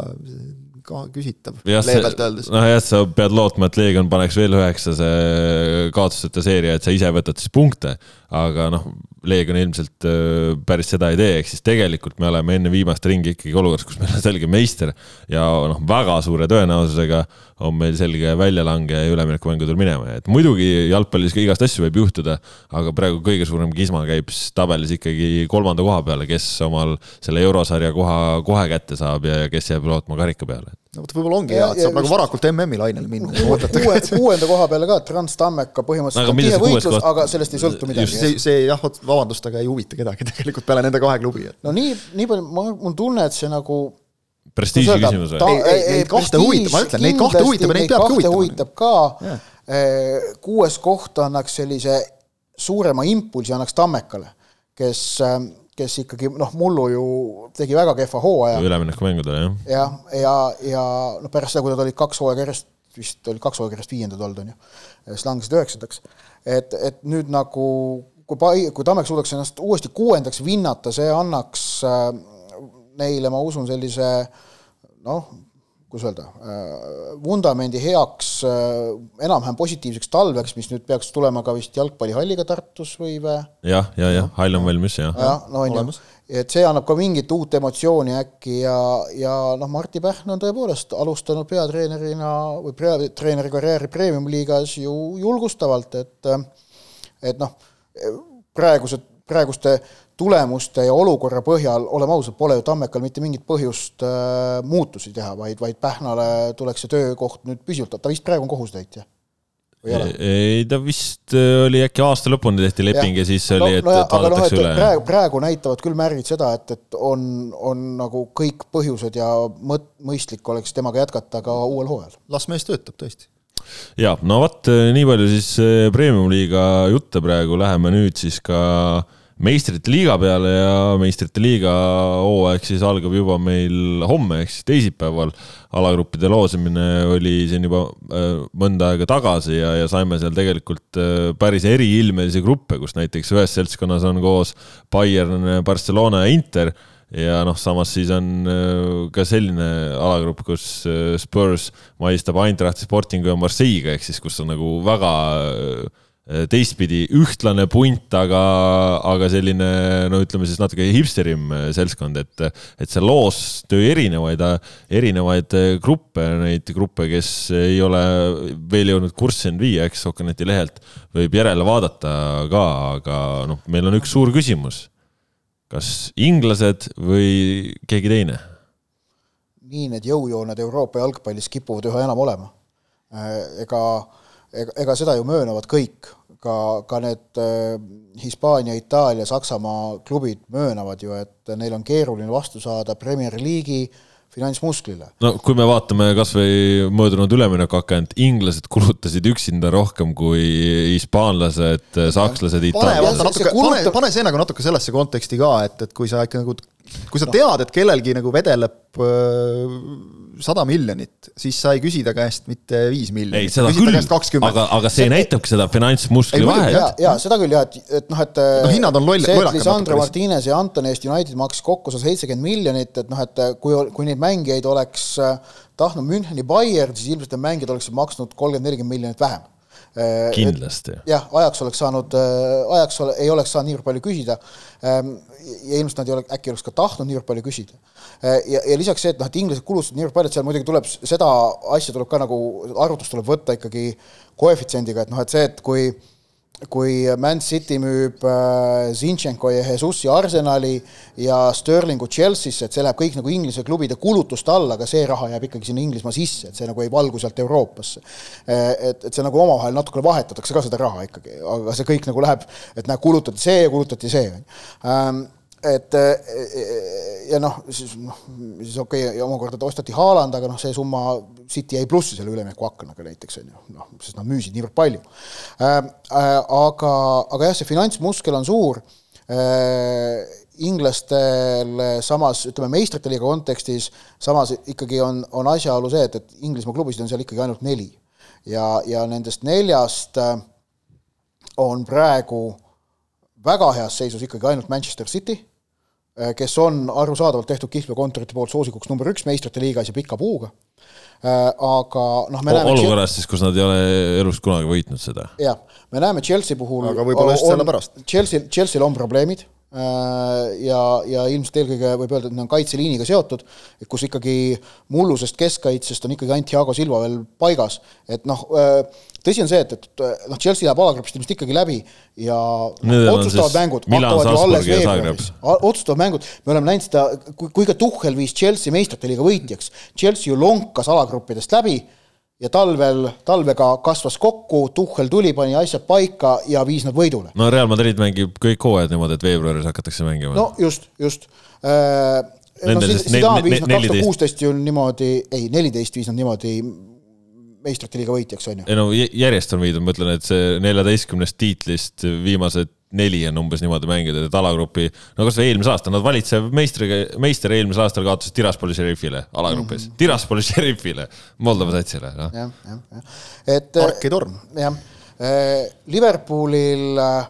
ka küsitav, leebelt öeldes. noh jah, sa pead lootma, et Leegion paneks veel üheksase kaotusteta seeria, et sa ise võtad siis punkte, aga noh, Leegion ilmselt äh, päris seda ei tee, ehk siis tegelikult me oleme enne viimast ringi ikkagi olukorras, kus meil on selge meister ja noh, väga suure tõenäosusega on meil selge väljalange üleminekumängudel minema, et muidugi jalgpallis ka igast asju võib juhtuda, aga praegu kõige suurem kisma käib tabelis ikkagi kolmanda koha peale, kes omal selle eurosarja koha kohe kätte saab ja kes jääb lootma karika peale no vot, võib-olla ongi hea, et saab nagu varakult MM-i lainele minna. uue, kuuenda koha peale ka, Trans Tammeka põhimõtteliselt on tihe võitlus, aga sellest ei sõltu midagi. see, see jah, vabandust, aga ei huvita kedagi [laughs] tegelikult peale nende kahe klubi. no nii, nii palju, ma, mul tunne, et see nagu prestiiži küsimus või? Neid kahte huvitab, ma ütlen, neid kahte huvitab ja neid peabki huvitama. huvitab ka, eh, kuues koht annaks sellise suurema impulsi annaks Tammekale, kes eh, kes ikkagi noh, mullu ju tegi väga kehva hooaja. üleminekumängudel jah. jah, ja, ja, ja noh, pärast seda, kui nad olid kaks hooaega järjest, vist olid kaks hooaega järjest viiendad olnud, on ju, siis langesid üheksandaks. et, et nüüd nagu kui Pai-, kui Tammek suudaks ennast uuesti kuuendaks vinnata, see annaks äh, neile, ma usun, sellise noh, kuidas öelda, äh, vundamendi heaks äh, enam-vähem positiivseks talveks, mis nüüd peaks tulema ka vist jalgpallihalliga Tartus või vä? jah, ja, jah, hall on valmis, jah. jah, no on ju, et see annab ka mingit uut emotsiooni äkki ja, ja noh, Martti Pähn on tõepoolest alustanud peatreenerina või peatreeneri karjääri premium-liigas ju julgustavalt, et et noh, praegused praeguste tulemuste ja olukorra põhjal, oleme ausad, pole ju Tammekal mitte mingit põhjust äh, muutusi teha, vaid, vaid Pähnale tuleks see töökoht nüüd püsivalt, ta vist praegu on kohusetäitja ei, ta vist äh, oli äkki aasta lõpuni tehti leping ja, ja siis oli, et, no, et vaadatakse no, üle. praegu, praegu näitavad küll märgid seda, et, et on, on nagu kõik põhjused ja mõt-, mõistlik oleks temaga jätkata ka uuel hooajal. las mees töötab tõesti. ja no vot, nii palju siis äh, premium-liiga jutte praegu, läheme nüüd siis ka äh, meistrite liiga peale ja meistrite liiga hooaeg siis algab juba meil homme ehk siis teisipäeval. alagruppide loosimine oli siin juba äh, mõnda aega tagasi ja, ja saime seal tegelikult äh, päris eriilmelisi gruppe, kus näiteks ühes seltskonnas on koos Bayern, Barcelona ja Inter ja noh, samas siis on äh, ka selline alagrupp, kus Spurs mahistab Eintrachti, Sportingu ja Marseille'ga ehk siis, kus on nagu väga teistpidi ühtlane punt, aga, aga selline no ütleme siis natuke hipsterim äh, seltskond, et, et see loos tõi erinevaid, erinevaid äh, gruppe, neid gruppe, kes ei ole veel jõudnud kurssi end viia, eks Okaneti lehelt võib järele vaadata ka, aga noh, meil on üks suur küsimus. kas inglased või keegi teine? nii need jõujooned Euroopa jalgpallis kipuvad üha enam olema. ega ega, ega seda ju möönavad kõik, ka, ka need äh, Hispaania, Itaalia, Saksamaa klubid möönavad ju, et neil on keeruline vastu saada Premier League'i finantsmusklile. no kui me vaatame kasvõi möödunud üleminekuakent, inglased kulutasid üksinda rohkem kui hispaanlased, sakslased, itaallased. pane, natuke, pane, pane see nagu natuke sellesse konteksti ka, et, et kui sa ikka nagu kui sa tead, et kellelgi nagu vedeleb äh, sada miljonit, siis sa ei küsi ta käest mitte viis miljonit. ei, seda küll, aga, aga see, see näitabki seda finantsmuskli vahet. ja, ja seda küll jah, et, et noh, et no hinnad on loll, see, et Lisandro Martinez ja Anton Eesti United maksis kokku sada seitsekümmend miljonit, et noh, et kui, kui neid mängijaid oleks äh, tahtnud Müncheni Bayern, siis ilmselt need mängijad oleksid maksnud kolmkümmend, nelikümmend miljonit vähem. Äh, kindlasti. jah, ajaks oleks saanud, äh, ajaks ole, ei oleks saanud niivõrd palju küsida. Ähm, ja ilmselt nad ei ole, äkki oleks ka tahtnud niivõrd palju küsida. Äh, ja, ja lisaks see, et noh, et inglased kulustasid niivõrd palju, et seal muidugi tuleb seda asja tuleb ka nagu, arvutus tuleb võtta ikkagi koefitsiendiga, et noh, et see, et kui kui Man City müüb äh, Zinchenko ja Jesusi Arsenali ja Sterlingu Chelsea'sse, et see läheb kõik nagu Inglise klubide kulutuste alla, aga see raha jääb ikkagi sinna Inglismaa sisse, et see nagu ei valgu sealt Euroopasse. Äh, et, et see nagu omavahel natukene vahetatakse ka seda raha ikkagi, aga see kõik nagu läheb, et näe, kulutati see ja kulutati see, on ju et ja noh, siis noh, siis okei okay,, omakorda osteti Haaland, aga noh, see summa City jäi plussi selle üleminekuaknaga näiteks on ju, noh, sest nad müüsid niivõrd palju äh,. Äh, aga, aga jah, see finantsmuskel on suur äh,. inglastel samas, ütleme meistrite liiga kontekstis, samas ikkagi on, on asjaolu see, et, et Inglismaa klubisid on seal ikkagi ainult neli ja, ja nendest neljast on praegu väga heas seisus ikkagi ainult Manchester City kes on arusaadavalt tehtud kihlveokontorite poolt soosikuks number üks meistrite liigas ja pika puuga. Äh, aga noh, me näeme olukorras siis, kus nad ei ole elus kunagi võitnud seda. jah, me näeme Chelsea puhul aga võib-olla just selle pärast. Chelsea, Chelsea'l on probleemid Äh, ja, ja ilmselt eelkõige võib öelda, et need on kaitseliiniga seotud, et kus ikkagi mullusest keskkaitsest on ikkagi ainult Thiago Silva veel paigas, et noh, äh, tõsi on see, et, et noh, Chelsea läheb alagrupist ilmselt ikkagi läbi ja Need otsustavad mängud hakkavad ju alles veebruaris, otsustavad mängud, me oleme näinud seda, kui, kui ka Tuhhel viis Chelsea meistrite liiga võitjaks, Chelsea ju lonkas alagruppidest läbi ja talvel, talvega kasvas kokku, Tuhhel tuli, pani asjad paika ja viis nad võidule. no Real Madrid mängib kõik hooajad niimoodi, et veebruaris hakatakse mängima. no just, just äh,. no Zidane viis nad kaks tuhat kuusteist ju niimoodi, ei, neliteist viis nad niimoodi meistrite liiga võitjaks, on ju. ei no järjest on viidud, ma ütlen, et see neljateistkümnest tiitlist viimased neli on umbes niimoodi mänginud, et alagrupi, no kasvõi eelmise aasta, nad valitsev meistriga, meister eelmisel aastal kaotasid Tiraspoli šerifile alagrupis mm, -hmm. Tiraspoli [laughs] šerifile, Moldova satsile, noh. jah, jah, jah, et. Marki torm. jah, eh, Liverpoolil äh,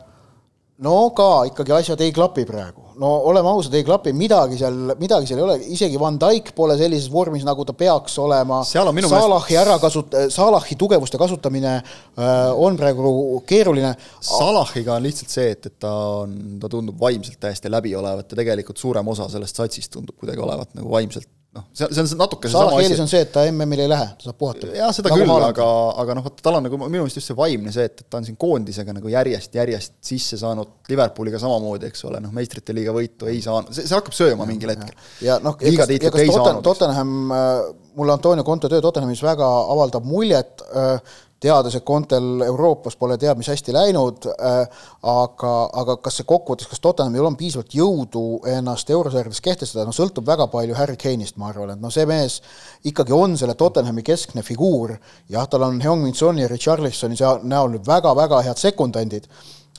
no ka ikkagi asjad ei klapi praegu, no oleme ausad, ei klapi, midagi seal, midagi seal ei ole, isegi Van Dijk pole sellises vormis, nagu ta peaks olema. Salahi meelest... ära kasut-, Salahi tugevuste kasutamine äh, on praegu keeruline. Salahiga on lihtsalt see, et, et ta on, ta tundub vaimselt täiesti läbi olevat ja tegelikult suurem osa sellest satsist tundub kuidagi olevat nagu vaimselt noh, see, see on natuke seesama asi. eelis on see, et ta MM-il ei lähe, ta saab puhata. jah, seda nagu küll, aga, aga noh, vot tal on nagu minu meelest just see vaimne see, et, et ta on siin koondisega nagu järjest, järjest sisse saanud, Liverpooliga samamoodi, eks ole, noh, meistrite liiga võitu ei saanud, see, see hakkab sööma mingil hetkel. ja noh, ja kas, ja kas Totten, Tottenham, äh, mulle Antonio Conte töö Tottenhamis väga avaldab muljet äh,, teades, et Contel Euroopas pole teab mis hästi läinud äh,, aga, aga kas see kokkuvõttes, kas Tottenhamil on piisavalt jõudu ennast eurosarjades kehtestada, noh sõltub väga palju Harry Kane'ist, ma arvan, et noh, see mees ikkagi on selle Tottenhami keskne figuur, jah, tal on Heung-Min Soni ja Richarlisoni näol nüüd väga-väga head sekundandid,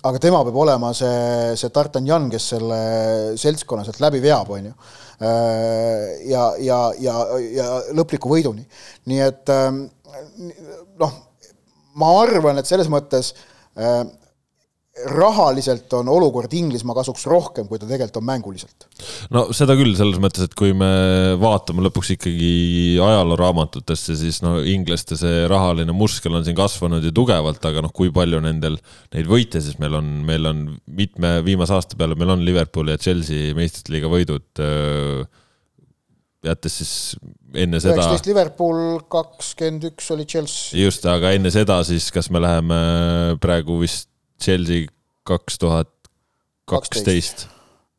aga tema peab olema see, see D'Artagnan, kes selle seltskonna sealt läbi veab, on ju äh, ja, ja, ja, ja lõpliku võiduni. nii et ähm, noh, ma arvan, et selles mõttes äh, rahaliselt on olukord Inglismaa kasuks rohkem, kui ta tegelikult on mänguliselt. no seda küll, selles mõttes, et kui me vaatame lõpuks ikkagi ajalooraamatutesse, siis no inglaste see rahaline muskel on siin kasvanud ju tugevalt, aga noh, kui palju nendel neid võite siis meil on, meil on mitme viimase aasta peale, meil on Liverpooli ja Chelsea meistrite liiga võidud äh, jättes siis enne seda. üheksateist Liverpool, kakskümmend üks oli Chelsea. just, aga enne seda siis, kas me läheme praegu vist Chelsea kaks tuhat kaksteist?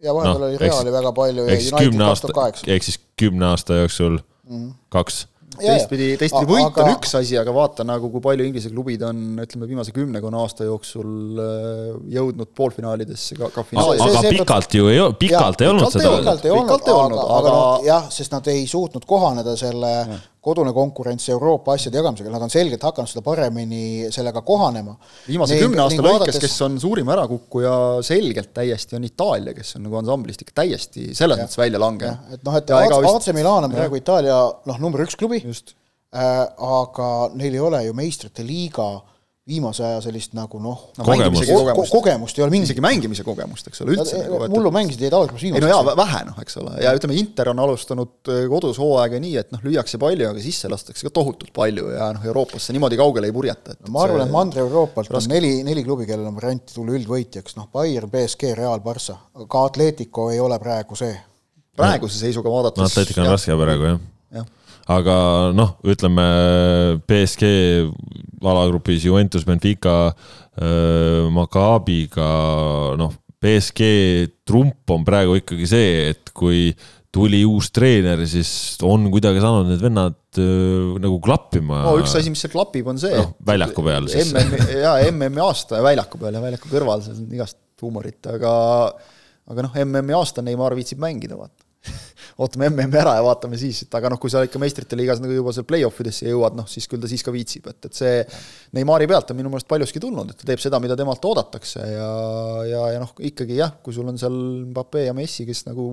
ja vahepeal no, oli Reali väga palju ja United kaks tuhat kaheksa. ehk siis kümne aasta jooksul mm -hmm. kaks teistpidi, teistpidi võit aga... on üks asi, aga vaata nagu, kui palju Inglise klubid on, ütleme, viimase kümnekonna aasta jooksul äh, jõudnud poolfinaalidesse ka, ka finaali. aga, aga pikalt ju ei, pikalt ja, ei olnud seda. pikalt ei olnud, aga, aga, aga jah, sest nad ei suutnud kohaneda selle ja kodune konkurents Euroopa asjade jagamisega, nad on selgelt hakanud seda paremini sellega kohanema. viimase kümne aasta lõikes kes on suurim ärakukkuja selgelt täiesti, on Itaalia, kes on nagu ansamblist ikka täiesti selles mõttes välja langenud. et noh, et AC vist... Milan on praegu Itaalia noh, number üks klubi, äh, aga neil ei ole ju meistrite liiga äh, viimase aja sellist nagu noh no, kogemust. Ko kogemust ei ole mingit. isegi mängimise kogemust, eks ole, üldse. Nagu, mullu mängisid jäid alguses viimaseks. ei no jaa, vähe noh, eks ole, ja ütleme, Inter on alustanud äh, kodus hooaega nii, et noh, lüüakse palju, aga sisse lastakse ka tohutult palju ja noh, Euroopasse niimoodi kaugele ei purjeta. No, ma arvan, et Mandri-Euroopalt on neli, neli klubi, kellel on varianti tulla üldvõitjaks, noh, Bayern, BSG, Real, Barca, ka Atletico ei ole praegu see. praeguse seisuga vaadates no Atletico on raske praegu, jah ja aga noh, ütleme BSG alagrupis Juventus, Benfica, Maccabiga, noh, BSG trump on praegu ikkagi see, et kui tuli uus treener, siis on kuidagi saanud need vennad äh, nagu klappima no,. üks asi, mis seal klapib, on see no,. väljaku peal siis. MM, jaa, MM-i aasta ja väljaku peal ja väljaku kõrval, seal on igast huumorit, aga aga noh, MM-i aasta Neimar viitsib mängida, vaata ootame MM-i ära ja vaatame siis, et aga noh, kui sa ikka meistrite liigas nagu juba seal play-off idesse jõuad, noh siis küll ta siis ka viitsib, et, et see Neimari pealt on minu meelest paljuski tulnud, et ta teeb seda, mida temalt oodatakse ja, ja, ja noh, ikkagi jah, kui sul on seal Mbappe ja Messi, kes nagu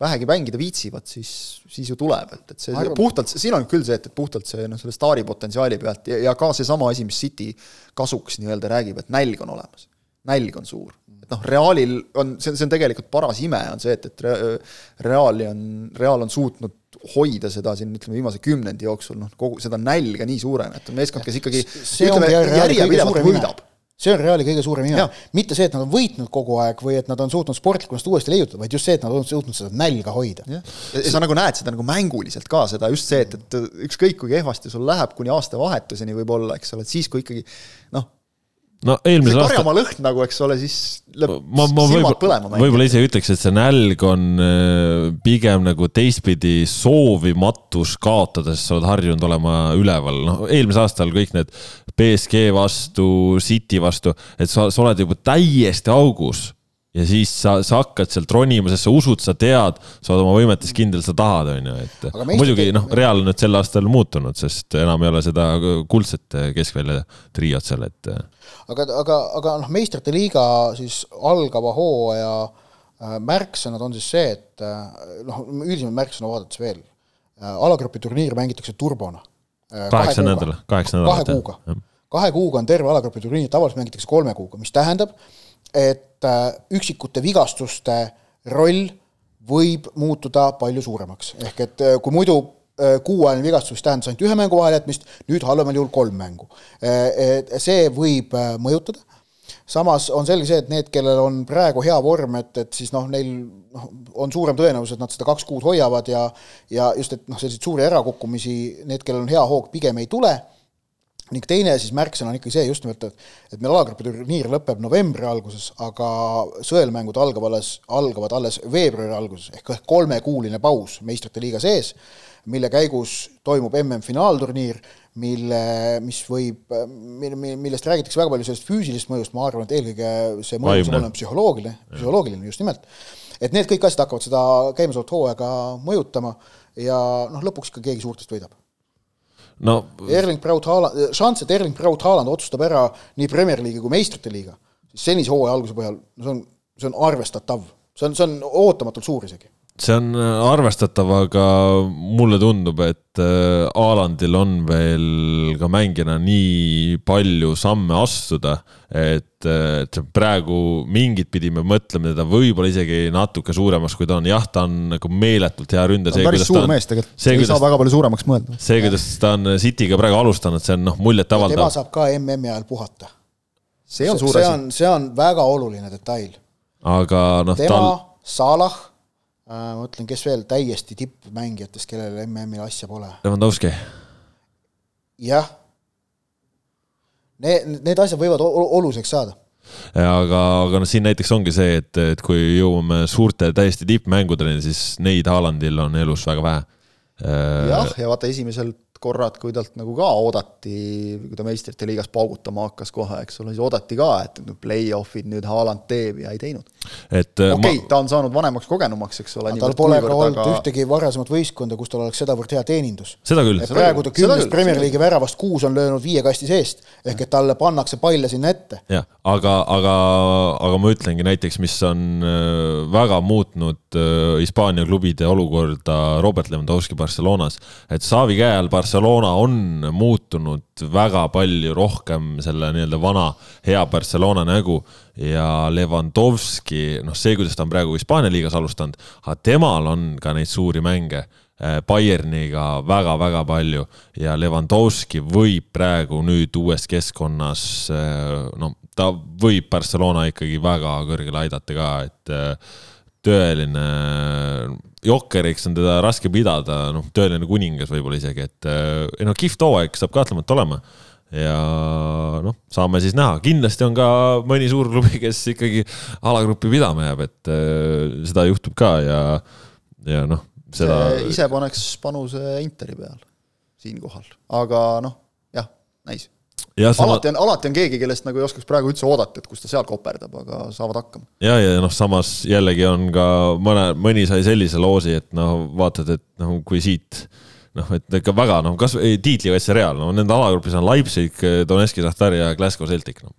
vähegi mängida viitsivad, siis, siis ju tuleb, et, et see arvan... puhtalt, siin on küll see, et, et puhtalt see noh, selle staari potentsiaali pealt ja, ja ka seesama asi, mis City kasuks nii-öelda räägib, et nälg on olemas. Nälg on suur. Et noh, Realil on, see on, see on tegelikult paras ime, on see, et, et Reali on, Real on suutnud hoida seda siin ütleme viimase kümnendi jooksul, noh, kogu seda nälga nii suurena, et on meeskond, kes ikkagi ütleme, järjepidevalt võidab. See on Reali kõige suurem ime, mitte see, et nad on võitnud kogu aeg või et nad on suutnud sportlikumast uuesti leiutada, vaid just see, et nad on suutnud seda nälga hoida. ja sa nagu näed seda nagu mänguliselt ka, seda just see, et, et ükskõik kui kehvasti sul läheb kuni aastavahetuseni võib-olla, eks ole, et siis, kui ikkagi noh, no eelmisel aastal. karjamaa lõhn nagu, eks ole, siis lööb ma, ma silmad põlema. võib-olla isegi ütleks, et see nälg on äh, pigem nagu teistpidi soovimatus kaotada, sest sa oled harjunud olema üleval, noh, eelmisel aastal kõik need BSG vastu, City vastu, et sa, sa oled juba täiesti augus ja siis sa, sa hakkad sealt ronima, sest sa usud, sa tead, sa oled oma võimetes kindel, sa tahad, on ju, et muidugi noh, Real on nüüd sel aastal muutunud, sest enam ei ole seda kuldset keskvälja triot seal, et. aga, aga, aga noh, meistrite liiga siis algava hooaja äh, märksõnad on siis see, et äh, noh, üldisemalt märksõna vaadates veel, äh, alagrupi turniir mängitakse turbona. kaheksa nädala, kaheksa nädalat. kahe kuuga, kahe kuuga on terve alagrupi turniir, tavaliselt mängitakse kolme kuuga, mis tähendab, et äh, üksikute vigastuste roll võib muutuda palju suuremaks, ehk et äh, kui muidu äh, kuuajaline vigastus tähendas ainult ühe mängu vahelejätmist, nüüd halvemal juhul kolm mängu. see võib mõjutada. Samas on selge see, et need, kellel on praegu hea vorm, et, et siis noh, neil noh, on suurem tõenäosus, et nad seda kaks kuud hoiavad ja ja just, et noh, selliseid suuri ärakukkumisi, need, kellel on hea hoog, pigem ei tule ning teine siis märksõna on ikkagi see just nimelt, et, et meil alagrupi turniir lõpeb novembri alguses, aga sõelmängud algavad alles, algavad alles veebruari alguses ehk kolmekuuline paus meistrite liiga sees, mille käigus toimub MM-finaalturniir, mille, mis võib, mille, millest räägitakse väga palju sellest füüsilisest mõjust, ma arvan, et eelkõige see mõju saab olema psühholoogiline, psühholoogiline just nimelt. et need kõik asjad hakkavad seda käimasolevat hooaega mõjutama ja noh, lõpuks ikka keegi suurtest võidab no Erling Braut Haaland, šanss, et Erling Braut Haaland otsustab ära nii Premier League'i kui meistrite liiga, siis senise hooaja alguse põhjal, no see on, see on arvestatav. see on, see on ootamatult suur isegi see on äh, arvestatav, aga mulle tundub, et Aalandil äh, on veel ka mängijana nii palju samme astuda, et, äh, et praegu mingit pidi me mõtleme teda võib-olla isegi natuke suuremaks, kui ta on. jah, ta on nagu meeletult hea ründaja. ta on päris suur mees tegelikult, ei kuidas, saa väga palju suuremaks mõelda. see, kuidas ta on City'ga praegu alustanud, see on noh, muljetavaldav. tema saab ka MM-i ajal puhata. see on suur asi. see on, see on väga oluline detail. aga noh, tema tal..., Salah Äh, ma mõtlen, kes veel täiesti tippmängijatest, kellel MM-il asja pole. Lewandowski. jah. Need, need asjad võivad oluliseks saada. aga, aga noh, siin näiteks ongi see, et, et kui jõuame suurte täiesti tippmängudeni, siis neid Haalandil on elus väga vähe. jah, ja vaata esimesel korrad, kui talt nagu ka oodati, kui ta meistrite liigas paugutama hakkas kohe, eks ole, siis oodati ka, et nüüd play-off'id nüüd Haaland teeb ja ei teinud. et okei okay, ma..., ta on saanud vanemaks kogenumaks, eks ole. tal pole ka olnud aga... ühtegi varasemat võistkonda, kus tal oleks sedavõrd hea teenindus. seda küll. praegu ta kümnest Premier League'i väravast kuus on löönud viie kasti seest, ehk et talle pannakse palle sinna ette. jah, aga, aga, aga ma ütlengi näiteks, mis on äh, väga muutnud äh, Hispaania klubide olukorda Robert Lewandowski Barcelonas, et Xavi käe all Barcelona Barcelona on muutunud väga palju rohkem selle nii-öelda vana hea Barcelona nägu ja Levandovski, noh, see, kuidas ta on praegu Hispaania liigas alustanud, aga temal on ka neid suuri mänge äh, Bayerniga väga-väga palju ja Levandovski võib praegu nüüd uues keskkonnas, äh, no ta võib Barcelona ikkagi väga kõrgele aidata ka, et äh, tõeline jokkeriks on teda raske pidada, noh, tõeline kuningas võib-olla isegi, et ei noh, kihvt hooaeg saab kahtlemata olema. ja noh, saame siis näha, kindlasti on ka mõni suur klubi, kes ikkagi alagrupi pidama jääb, et äh, seda juhtub ka ja, ja noh, seda. ise paneks panuse Interi peal siinkohal, aga noh, jah, näis Sama... alati on, alati on keegi, kellest nagu ei oskaks praegu üldse oodata, et kus ta seal koperdab, aga saavad hakkama. ja, ja noh, samas jällegi on ka mõne, mõni sai sellise loosi, et noh, vaatad, et noh, kui siit noh, et ikka väga noh, kasvõi tiitlivõistluse Real, no nende alagrupis on Leipzig, Donetski, Zahtar ja Glasgow Celtic, noh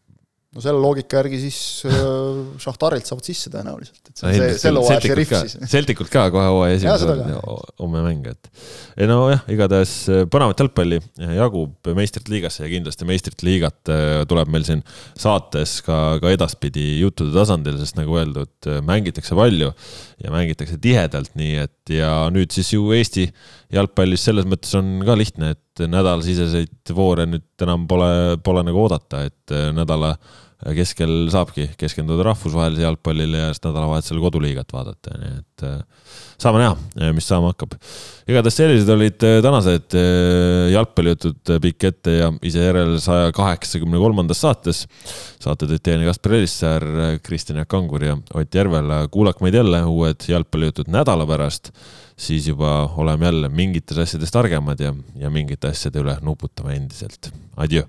no selle loogika järgi siis äh, Šahtarilt saavad sisse tõenäoliselt, et see on see selle hooaja šerif siis. Celticut ka kohe hooaja esimesel homme mäng, et ei nojah, igatahes äh, põnevat jalgpalli jagub meistrite liigasse ja kindlasti meistrite liigat äh, tuleb meil siin saates ka, ka edaspidi juttude tasandil, sest nagu öeldud, mängitakse palju ja mängitakse tihedalt, nii et ja nüüd siis ju Eesti jalgpallis selles mõttes on ka lihtne, et nädalasiseseid voore nüüd enam pole, pole nagu oodata, et nädala keskel saabki keskenduda rahvusvahelisele jalgpallile ja siis nädalavahetusel koduliigat vaadata, nii et äh, saame näha, äh, mis saama hakkab. igatahes sellised olid äh, tänased jalgpallijutud pikk ette ja ise järel saja kaheksakümne kolmandas saates. saate tõid teieni Kaspar Elissaar, Kristjan Jaak Kangur ja Ott Järvel. kuulake meid jälle uued jalgpallijutud nädala pärast, siis juba oleme jälle mingites asjades targemad ja, ja mingite asjade üle nuputame endiselt. Adjöö